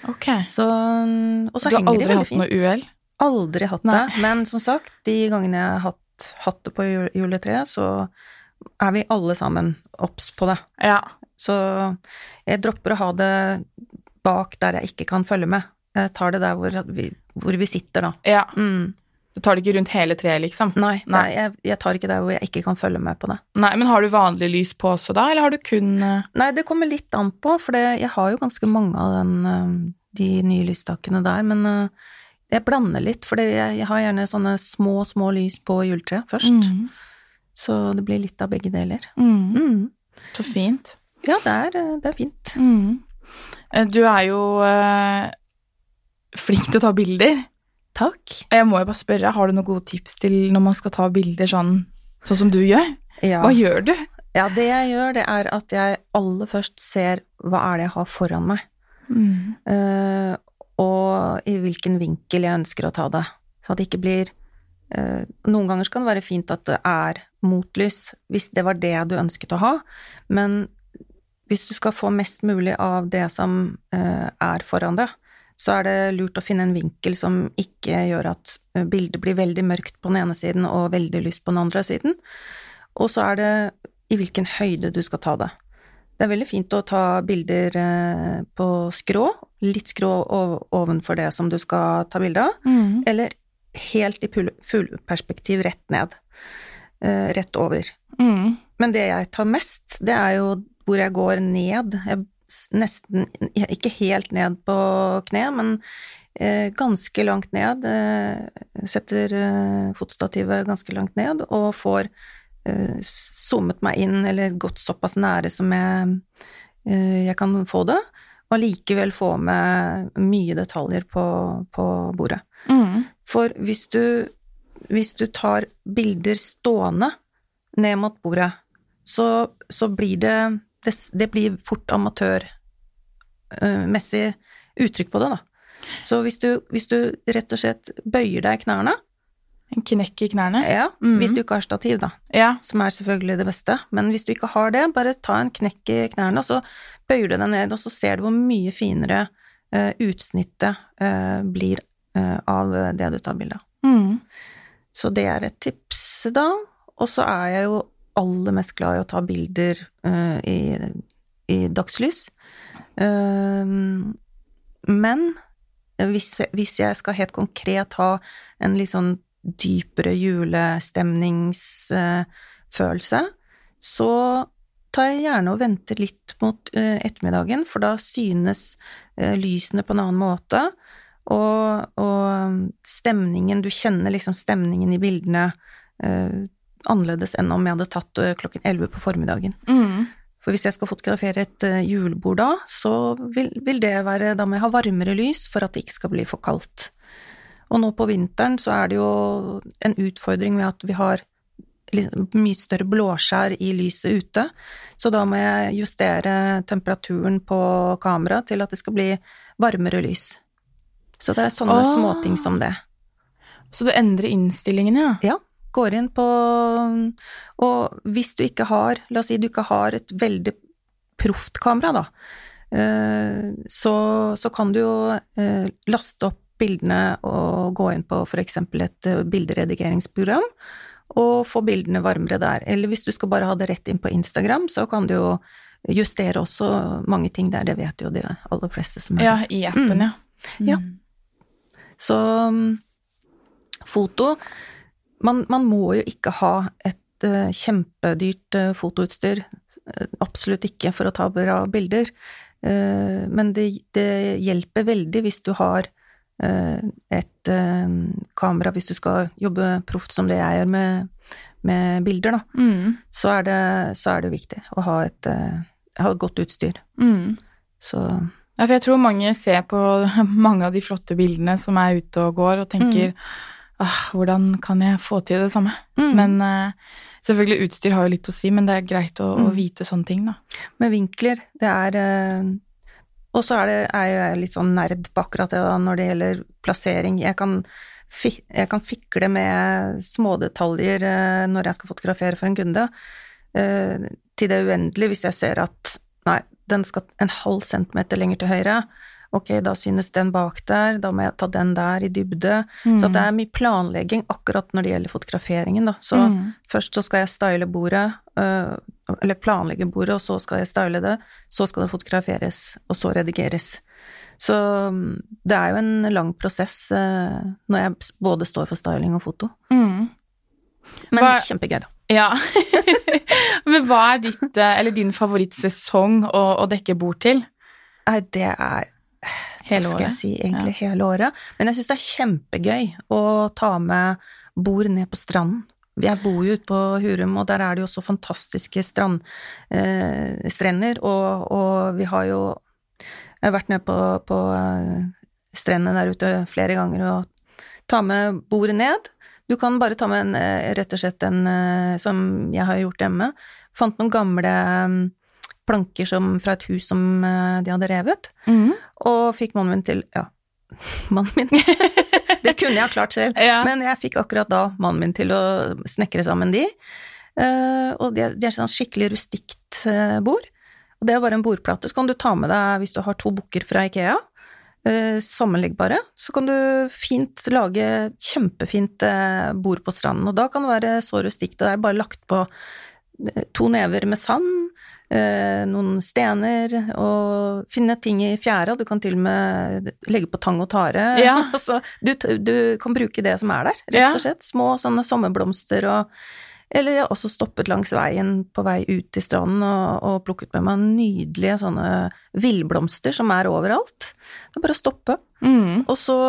Ok. Så, og så Du har henger de aldri hatt noe uhell? Aldri hatt Nei. det, men som sagt, de gangene jeg har hatt, hatt det på juletreet, så er vi alle sammen obs på det. Ja. Så jeg dropper å ha det bak der jeg ikke kan følge med. Jeg tar det der hvor vi, hvor vi sitter, da. ja. Mm. Du tar det ikke rundt hele treet, liksom? Nei, Nei. nei. Jeg, jeg tar ikke der hvor jeg ikke kan følge med på det. Nei, men har du vanlig lys på også da, eller har du kun eh, Nei, det kommer litt an på, for det, jeg har jo ganske mange av den, eh, de nye lysstakene der, men eh, jeg blander litt, for jeg, har gjerne sånne små, små lys på juletreet først, Mm. så det blir litt av begge deler. Mm. Mm. Så fint. Ja, det er, det er fint. Mm. Du er jo øh, flink til å ta bilder. Takk. Jeg må jo bare spørre, har du noen gode tips til når man skal ta bilder sånn, sånn som du gjør? Ja. Hva gjør du? ja, det jeg gjør, det er at jeg aller først ser hva er det jeg har foran meg, Mm. uh, og i hvilken vinkel jeg ønsker å ta det. Så at det ikke blir uh, Noen ganger kan det være fint at det er motlys, hvis det var det du ønsket å ha, men hvis du skal få mest mulig av det som uh, er foran deg, så er det lurt å finne en vinkel som ikke gjør at eh, bildet blir veldig mørkt på den ene siden og veldig lyst på den andre siden. Og så er det i hvilken høyde du skal ta det. Det er veldig fint å ta bilder eh, på skrå, litt skrå ovenfor det som du skal ta bilde av, Mm. eller helt i fullperspektiv rett ned. Eh, rett over. Mm. Men det jeg tar mest, det er jo hvor jeg går ned. Jeg nesten Ikke helt ned på kne, men eh, ganske langt ned. Eh, setter eh, fotostativet ganske langt ned og får eh, zoomet meg inn, eller gått såpass nære som jeg, eh, jeg kan få det, og allikevel få med mye detaljer på, på bordet. Mm. For hvis du, hvis du tar bilder stående ned mot bordet, så, så blir det, det Det blir fort amatørmessig uttrykk på det, da. Så hvis du, hvis du rett og slett bøyer deg i knærne, En knekk i knærne? ja, Mhm. hvis du ikke har stativ, da, Ja. som er selvfølgelig det beste, men hvis du ikke har det, bare ta en knekk i knærne, og så bøyer du deg ned, og så ser du hvor mye finere uh, utsnittet uh, blir uh, av det du tar bilde av. Mm. Så det er et tips, da. Og så er jeg jo aller mest glad i å ta bilder uh, i, i dagslys. Uh, men hvis, hvis jeg skal helt konkret ha en litt sånn dypere julestemningsfølelse, så tar jeg gjerne og venter litt mot eh, ettermiddagen, for da synes eh, lysene på en annen måte. Og, og stemningen, du kjenner liksom stemningen i bildene annerledes enn om jeg hadde tatt klokken 11 på formiddagen. Mm. For hvis jeg skal fotografere et eh, julebord da, så vil, vil det være Da må jeg ha varmere lys for at det ikke skal bli for kaldt. Og nå på vinteren så er det jo en utfordring med at vi har mye større blåskjær i lyset ute, så da må jeg justere temperaturen på kameraet til at det skal bli varmere lys. Så det er sånne oh. småting som det. Så du endrer innstillingene, ja? Ja, går inn på Og hvis du ikke har La oss si du ikke har et veldig proft kamera, da, eh, så, så kan du jo eh, laste opp bildene og gå inn på eksempel et eh, bilderedigeringsprogram og få bildene varmere der. Eller hvis du skal bare ha det rett inn på Instagram, så kan du jo justere også mange ting der, det vet jo de aller fleste som er Ja, i appen, Mm. ja. Ja. Mm. Så mm, foto man, man må jo ikke ha et uh, kjempedyrt uh, fotoutstyr, uh, absolutt ikke for å ta bra bilder, men det, det hjelper veldig hvis du har et kamera, hvis du skal jobbe proft som det jeg gjør med, med bilder, da, Mm. så er, det, så er det viktig å ha et, ha godt utstyr. Mm. Så Ja, for jeg tror mange ser på mange av de flotte bildene som er ute og går, og tenker ah, hvordan kan jeg få til det samme? mm. Men uh, selvfølgelig, utstyr har jo litt å si, men det er greit å, å Mm. vite sånne ting, da. med vinkler. Det er uh, Og så er, er jeg litt sånn nerd på akkurat det da, når det gjelder plassering. Jeg kan, fi, jeg kan fikle med smådetaljer uh, når jeg skal fotografere for en kunde, eh, til det uendelige hvis jeg ser at nei, den skal en halv centimeter lenger til høyre. Ok, da synes den bak der, da må jeg ta den der i dybde. Så det er mye planlegging akkurat når det gjelder fotograferingen, da. Så Mm. Først så skal jeg style bordet, øh, eller planlegge bordet, og så skal jeg style det. Så skal det fotograferes, og så redigeres. Så mm, det er jo en lang prosess eh, når jeg både står for styling og foto. Mm. Men Hva- kjempegøy, da. Ja. Men hva er ditt, eller din favorittsesong å, å dekke bord til? Nei, det er Hele året? skal jeg si, egentlig hele året. Men jeg syns det er kjempegøy å ta med bord ned på stranden. Jeg bor jo ute på Hurum, og der er det jo så fantastiske strand, eh, strender, og, og vi har jo Jeg har vært nede på, på eh, strendene der ute flere ganger og ta med bordet ned. Du kan bare ta med en, eh, rett og slett en eh, som jeg har gjort hjemme. Fant noen gamle planker som, fra et hus som eh, de hadde revet. mm. Og fikk mannen min til Ja, mannen min. det kunne jeg ha klart selv. Ja. Men jeg fikk akkurat da mannen min til å snekre sammen de. Eh, og det, er sånn skikkelig rustikt eh, bord. Og det er bare en bordplate. Så kan du ta med deg, hvis du har to bukker fra Ikea, sammenleggbare, så kan du fint lage kjempefint bord på stranden. Og da kan det være så rustikt, og det er bare lagt på to never med sand, noen stener, og finne ting i fjæra. Du kan til og med legge på tang og tare. Ja. altså, du, du kan bruke det som er der, rett og slett. Små sånne sommerblomster og Eller jeg har også stoppet langs veien på vei ut til stranden og, og plukket med meg nydelige sånne villblomster som er overalt. Det er bare å stoppe. Mm. Og så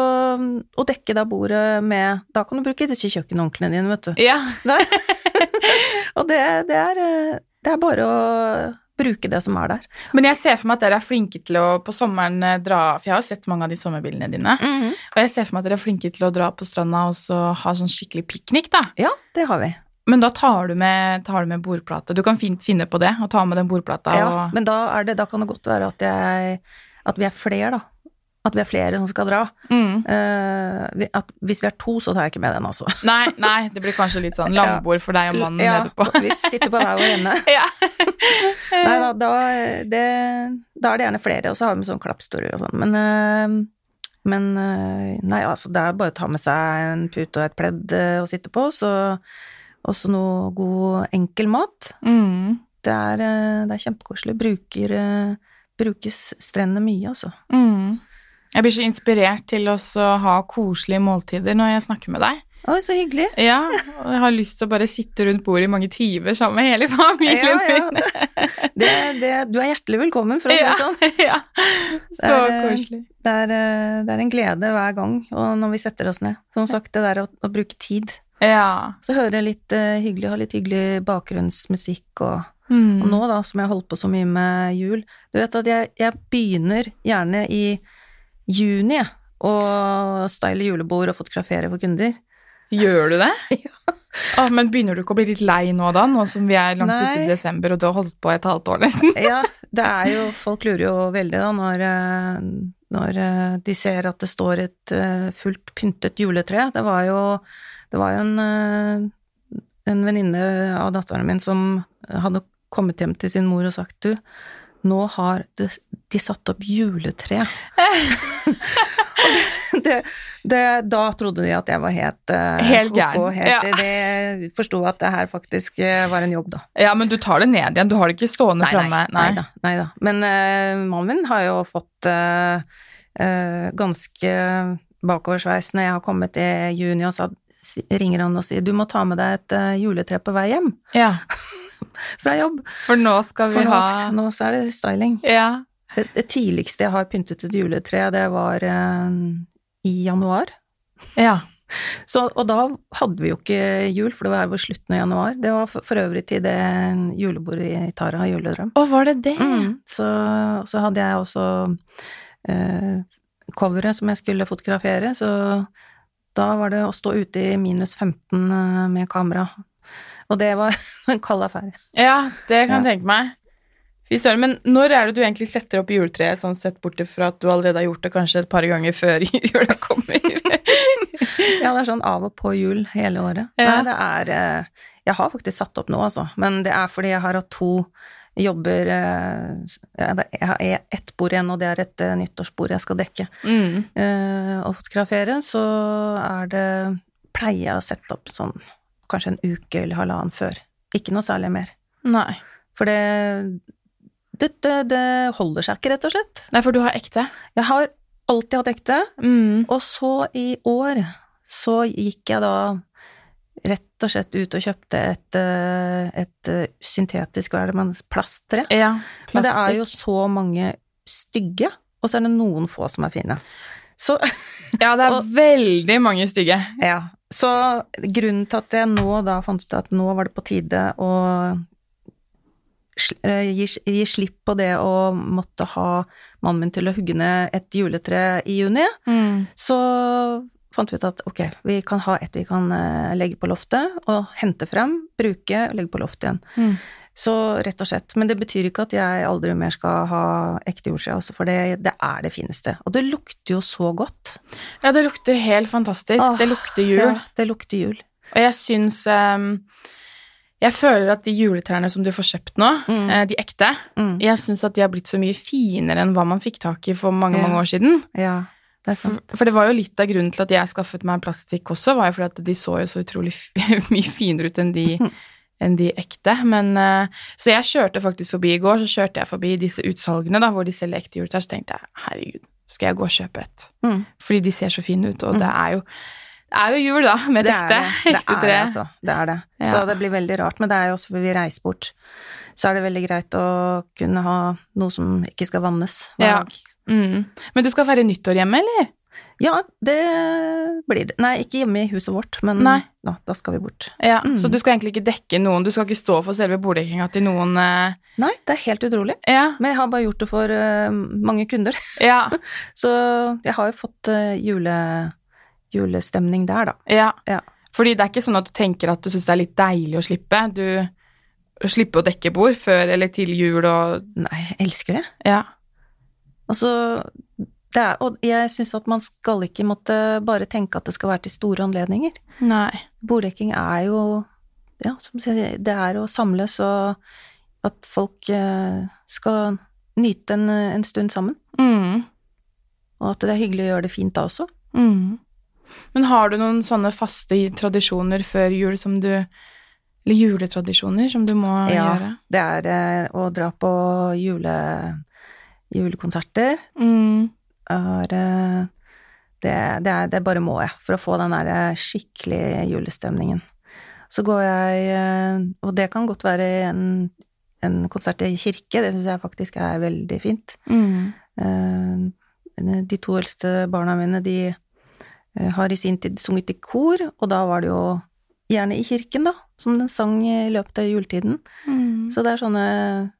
å dekke da bordet med Da kan du bruke disse kjøkkenhåndklærne dine, vet du. Ja. Og det, det, er, eh, det er bare å bruke det som er der. Men jeg ser for meg at dere er flinke til å på sommeren eh, dra For jeg har sett mange av de sommerbildene dine. Og jeg ser for meg at dere er flinke til å dra på stranda og så ha sånn skikkelig piknik, da. Ja, det har vi. Men da tar du, med, tar du med bordplate. Du kan fint finne på det, og ta med den bordplata Ja, og men da, er det, da kan det godt være at, jeg, at vi er flere, da. At vi er flere som skal dra. mm. Uh, at hvis vi er to, så tar jeg ikke med den, altså. Nei, nei, det blir kanskje litt sånn langbord for deg og mannen Ja, nede på. vi sitter på hver vår ende. ja. Nei da, da, det, da er det gjerne flere, og så har vi med sånn klappstoler og sånn. Men, uh, men uh, nei, altså det er bare å ta med seg en pute og et pledd å sitte på, så også noe god, enkel mat. Mm. Det er, det er kjempekoselig. Bruker, brukes strendene mye, altså. Mm. Jeg blir så inspirert til å ha koselige måltider når jeg snakker med deg. Å, så hyggelig. Ja, og jeg har lyst til å bare sitte rundt bordet i mange timer sammen med hele familien Ja, ja. min. Det, det, du er hjertelig velkommen, for å si det sånn. ja. Så Det er, eh, koselig. Det er, eh, det er en glede hver gang, og når vi setter oss ned. Som sagt, det der å, å bruke tid. Ja. Så høre litt uh, hyggelig, ha litt hyggelig bakgrunnsmusikk og, Mm. og nå da, som jeg har holdt på så mye med jul Du vet at jeg, jeg begynner gjerne i juni og style julebord og fotografere for kunder. Gjør du det? Ja. Ah, men begynner du ikke å bli litt lei nå da, nå som vi er langt ute i desember og du har holdt på et halvt år nesten? Ja, det er jo Folk lurer jo veldig da når, eh, når eh, de ser at det står et eh, fullt pyntet juletre. Det var jo, det var jo en, en venninne av datteren min som hadde kommet hjem til sin mor og sagt du, nå har de, satt opp juletre. Det, det, det, da trodde de at jeg var helt uh, Helt gæren, Helt, ja. De forsto at det her faktisk eh, var en jobb, da. Ja, men du tar det ned igjen, du har det ikke stående framme. nei, nei. Nei da. Men uh, mannen min har jo fått uh, uh, ganske bakoversveis når jeg har kommet i juni, og sa ringer han og sier du må ta med deg et eh, juletre på vei hjem Ja, fra jobb. for nå skal vi For nå, ha nå er det styling. Ja. Det, det tidligste jeg har pyntet et juletre, det var eh, i januar. Ja. Så, og da hadde vi jo ikke jul, for det var jo slutten av januar. Det var for, for øvrig til det julebordet i Tara juledrøm. Å, var det det? Mm. Så, så hadde jeg også eh, coveret som jeg skulle fotografere, så da var det å stå ute i minus 15 eh, med kamera. Og det var en kald affære. Ja, det kan Ja. jeg tenke meg. Fy søren, men når er det du egentlig setter opp juletreet, sånn sett bort fra at du allerede har gjort det kanskje et par ganger før jula kommer? Ja, det er sånn av og på jul hele året. Ja. Nei, det er eh, Jeg har faktisk satt opp nå, altså, men det er fordi jeg har hatt to jobber eh, Jeg har ett bord igjen, og det er et eh, nyttårsbord jeg skal dekke. mm. eh, og fotografere, så er det Pleier jeg å sette opp sånn kanskje en uke eller halvannen før. Ikke noe særlig mer. Nei. For det det, det, det holder seg ikke, rett og slett. Nei, for du har ekte. Jeg har alltid hatt ekte, Mm. og så i år så gikk jeg da rett og slett ut og kjøpte et, eh, et eh, syntetisk, hva er det man, plasttre. Ja. Men det er jo så mange stygge, og så er det noen få som er fine. Så, Ja, det er og- veldig mange stygge. ja. Så grunnen til at jeg nå da fant ut at nå var det på tide å eh, gi, gi slipp på det å måtte ha mannen min til å hugge ned et juletre i juni, Mm. så fant vi ut at ok, vi kan ha et vi kan eh, legge på loftet, og hente frem, bruke, og legge på loftet igjen. Mm. Så rett og slett. Men det betyr ikke at jeg aldri mer skal ha ekte jordskje, altså, for det, det er det fineste. Og det lukter jo så godt. Ja, det lukter helt fantastisk. Åh, det lukter jul. Ja, det lukter jul. Og jeg syns um Jeg føler at de juletrærne som du får kjøpt nå, Mm. eh, de ekte, Mm. jeg syns at de har blitt så mye finere enn hva man fikk tak i for mange, Ja. mange år siden. Ja, det For, for det var jo litt av grunnen til at jeg skaffet meg plastikk også, var jo fordi at de så jo så utrolig mye finere ut enn de, enn de ekte. Men uh, Så jeg kjørte faktisk forbi i går, så kjørte jeg forbi disse utsalgene da, hvor de selger ekte juletrær, så tenkte jeg herregud, skal jeg gå og kjøpe et? Mm. Fordi de ser så fine ut, og det er jo det er jo jul, da, med Det et ekte, det. Det er det, altså. Det er det. Ja. Så det blir veldig rart. Men det er jo også fordi vi reiser bort, så er det veldig greit å kunne ha noe som ikke skal vannes hver Ja. Mm. Men du skal feire nyttår hjemme, eller? Ja, det blir det. Nei, ikke hjemme i huset vårt, men Nei. da, da skal vi bort. Ja, Mm. Så du skal egentlig ikke dekke noen, du skal ikke stå for selve borddekkinga til noen eh, Nei, det er helt utrolig. Ja. Men jeg har bare gjort det for uh, mange kunder. Ja. Så jeg har jo fått uh, jule, julestemning der, da. ja. Ja. Fordi det er ikke sånn at du tenker at du syns det er litt deilig å slippe. Du slipper slippe å dekke bord før eller til jul og Nei, jeg elsker det. Ja. Altså, det er, og jeg syns at man skal ikke måtte bare tenke at det skal være til store anledninger. Nei. Borddekking er jo Ja, som sier, det er å samles og at folk eh, skal nyte en, en stund sammen. Mm. Og at det er hyggelig å gjøre det fint da også. Mm. Men har du noen sånne faste tradisjoner før jul som du Eller juletradisjoner som du må Ja. gjøre? Det er eh, å dra på jule, julekonserter. Mm. Er, eh, det, det, er, det bare må jeg, for å få den der eh, skikkelig julestemningen. Så går jeg eh, Og det kan godt være en, en konsert i kirke, det syns jeg faktisk er veldig fint. Mm. De to eldste barna mine, de har i sin tid sunget i kor, og da var det jo gjerne i kirken, da, som den sang i løpet av juletiden. Mm. Så det er sånne,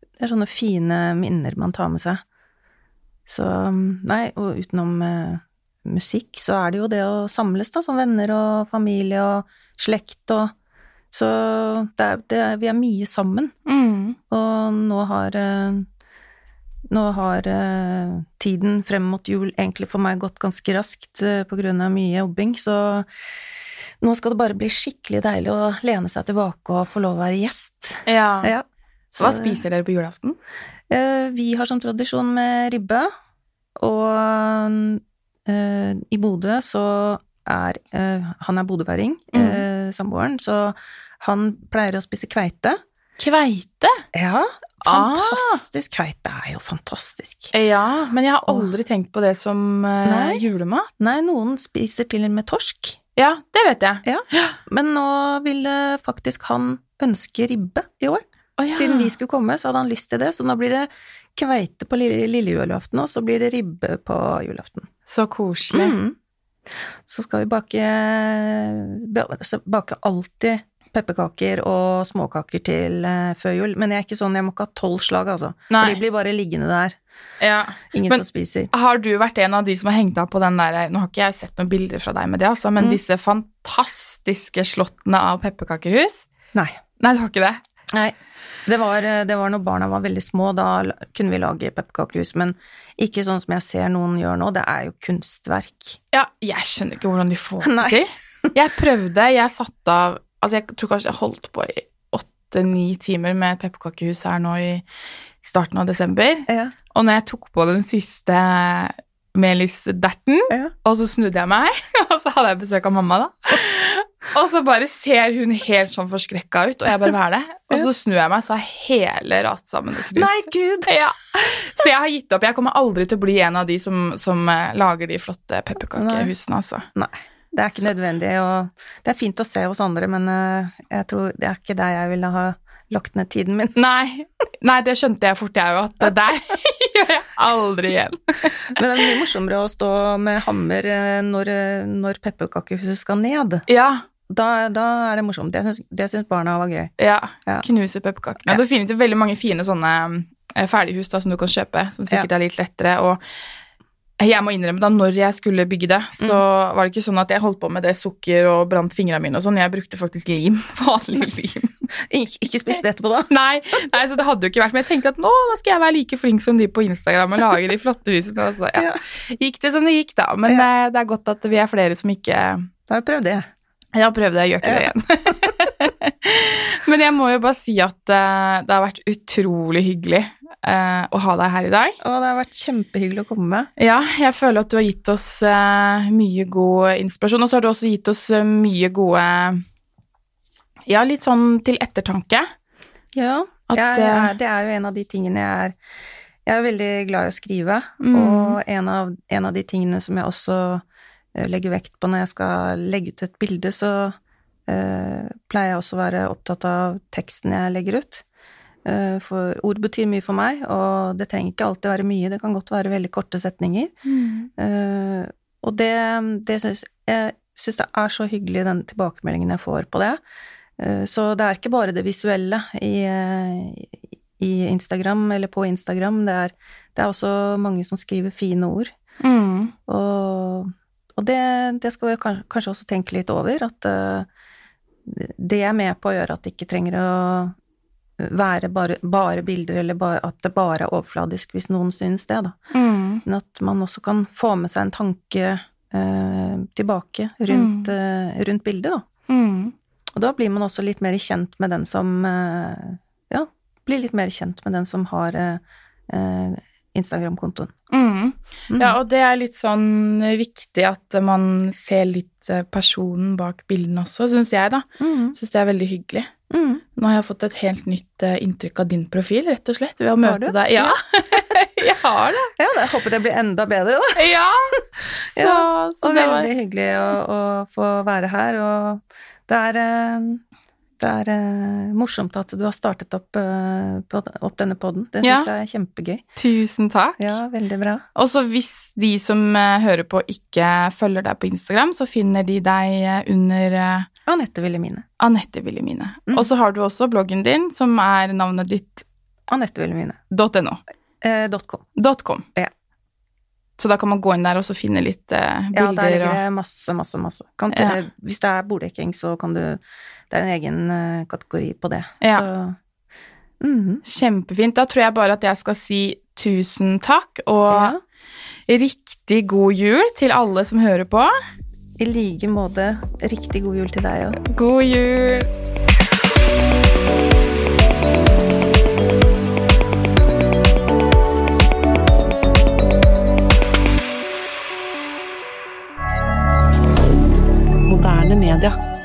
det er sånne fine minner man tar med seg. Så nei, og utenom eh, musikk, så er det jo det å samles, da, som venner og familie og slekt og Så det er, det er, vi er mye sammen. Mm. Og nå har eh, Nå har eh, tiden frem mot jul egentlig for meg gått ganske raskt eh, på grunn av mye jobbing, så nå skal det bare bli skikkelig deilig å lene seg tilbake og få lov å være gjest. Ja. Ja. Hva spiser dere på julaften? Eh, Vi har som tradisjon med ribbe, og eh, i Bodø så er eh, Han er bodøværing, eh, samboeren, så han pleier å spise kveite. Kveite? Ja, Ah. fantastisk. Kveite er jo fantastisk. Ja, men jeg har aldri tenkt på det som Nei. julemat. Nei, noen spiser til og med torsk, Ja, det vet jeg. Ja. men nå ville faktisk han ønske ribbe i år. Å, ja. Siden vi skulle komme, så hadde han lyst til det, så nå blir det kveite på lille, lille julaften, og så blir det ribbe på julaften. Så koselig. Mm. Så skal vi bake, bake alltid pepperkaker og småkaker til eh, før jul. Men jeg er ikke sånn, jeg må ikke ha tolv slag, altså. Nei. For de blir bare liggende der. Ja. Ingen Men- som spiser. Har du vært en av de som har hengt deg på den der Nå har ikke jeg sett noen bilder fra deg med det, altså, men Mm. disse fantastiske slottene av pepperkakerhus? Nei. Nei, du har ikke det? Nei. Det var, eh, det var når barna var veldig små, da kunne vi lage pepperkakehus, men ikke sånn som jeg ser noen gjør nå. Det er jo kunstverk. Ja, jeg skjønner ikke hvordan de får det til. Jeg prøvde, jeg satte av Altså, jeg tror kanskje jeg holdt på i åtte-ni timer med et pepperkakehus her nå i starten av desember. Ja. Og når jeg tok på den siste melisderten, Ja. og så snudde jeg meg, og så hadde jeg besøk av mamma, da. Og så bare ser hun helt sånn forskrekka ut, og jeg bare hva er det? Og så snur jeg meg, så er hele rast sammen og knust. Nei, gud! Ja. Så jeg har gitt opp. Jeg kommer aldri til å bli en av de som, som eh, lager de flotte pepperkakehusene, altså. Nei. Det er ikke nødvendig, og det er fint å se hos andre, men eh, jeg tror det er ikke der jeg ville ha lagt ned tiden min. Nei, nei det skjønte jeg fort, jeg òg, at det der gjør jeg aldri igjen. Men det er mye morsommere å stå med hammer eh, når, når pepperkakehuset skal ned. Ja, Da, da er det morsomt. Det syns, det syns barna var gøy. ja. Ja. Knuse pepperkakene. Ja. Det finnes jo veldig mange fine sånne eh, ferdighus da, som du kan kjøpe, som sikkert er litt lettere. og jeg må innrømme da, når jeg skulle bygge det, så Mm. var det ikke sånn at jeg holdt på med det sukker og brant fingrene mine og sånn. Jeg brukte faktisk lim. Vanlig lim. Ik ikke spist det etterpå, da. Nei, nei, så det hadde jo ikke vært Men jeg tenkte at nå da skal jeg være like flink som de på Instagram og lage de flotte husene. Og så ja. gikk det som det gikk, da. Men Ja. eh, det er godt at vi er flere som ikke Da har vi prøvd det. Jeg har prøvd det, jeg gjør ikke det igjen. Men jeg må jo bare si at eh, det har vært utrolig hyggelig eh, å ha deg her i dag. Og det har vært kjempehyggelig å komme med. Ja, jeg føler at du har gitt oss eh, mye god inspirasjon, og så har du også gitt oss mye gode Ja, litt sånn til ettertanke. Ja, At, jeg, er- det er jo en av de tingene jeg er Jeg er veldig glad i å skrive, Mm. og en av, en av de tingene som jeg også legger vekt på når jeg skal legge ut et bilde, så eh, pleier jeg også å være opptatt av teksten jeg legger ut. Eh, for ord betyr mye for meg, og det trenger ikke alltid være mye, det kan godt være veldig korte setninger. Eh, og det, det syns jeg syns det er så hyggelig, den tilbakemeldingen jeg får på det. Eh, så det er ikke bare det visuelle i, eh, i Instagram, eller på Instagram, det er, det er også mange som skriver fine ord. Mm. Og, og det, det skal vi kanskje, også tenke litt over, at eh, det er med på å gjøre at det ikke trenger å være bare, bare bilder, eller bare, at det bare er overfladisk, hvis noen synes det, da. Mm. Men at man også kan få med seg en tanke eh, tilbake rundt, eh, rundt bildet, da. Mm. Og da blir man også litt mer kjent med den som eh, Ja, blir litt mer kjent med den som har eh, eh, Instagram-kontoen. Mm. Mm. Ja, og det er litt sånn viktig at man ser litt eh, personen bak bildene også, syns jeg, da. Mm. Syns det er veldig hyggelig. Mm. Nå har jeg fått et helt nytt eh, inntrykk av din profil, rett og slett, ved å Har møte deg. Ja, jeg har det. Ja, jeg håper det blir enda bedre, da. Ja. Så, Ja, Og det var veldig hyggelig å, å få være her, og det er eh, det er eh, morsomt at du har startet opp, eh, på, opp denne podden. Det Ja. jeg er kjempegøy. Tusen takk. Ja, veldig bra. Og så hvis de som eh, hører på, ikke følger deg på Instagram, så finner de deg eh, under eh, Anette Wilhelmine. Anette Wilhelmine. Mm. Og så har du også bloggen din, som er navnet ditt Anette Wilhelmine. .no. Eh, .com. .com. Ja. Så da kan man gå inn der og så finne litt eh, Ja, der ligger det masse, masse, masse. Kan, Ja. Hvis det er borddekking, så kan du Det er en egen uh, kategori på det. Ja. Så mhm. Kjempefint. Da tror jeg bare at jeg skal si tusen takk, og ja. riktig god jul til alle som hører på. I like måte riktig god jul til deg òg. God jul! Media.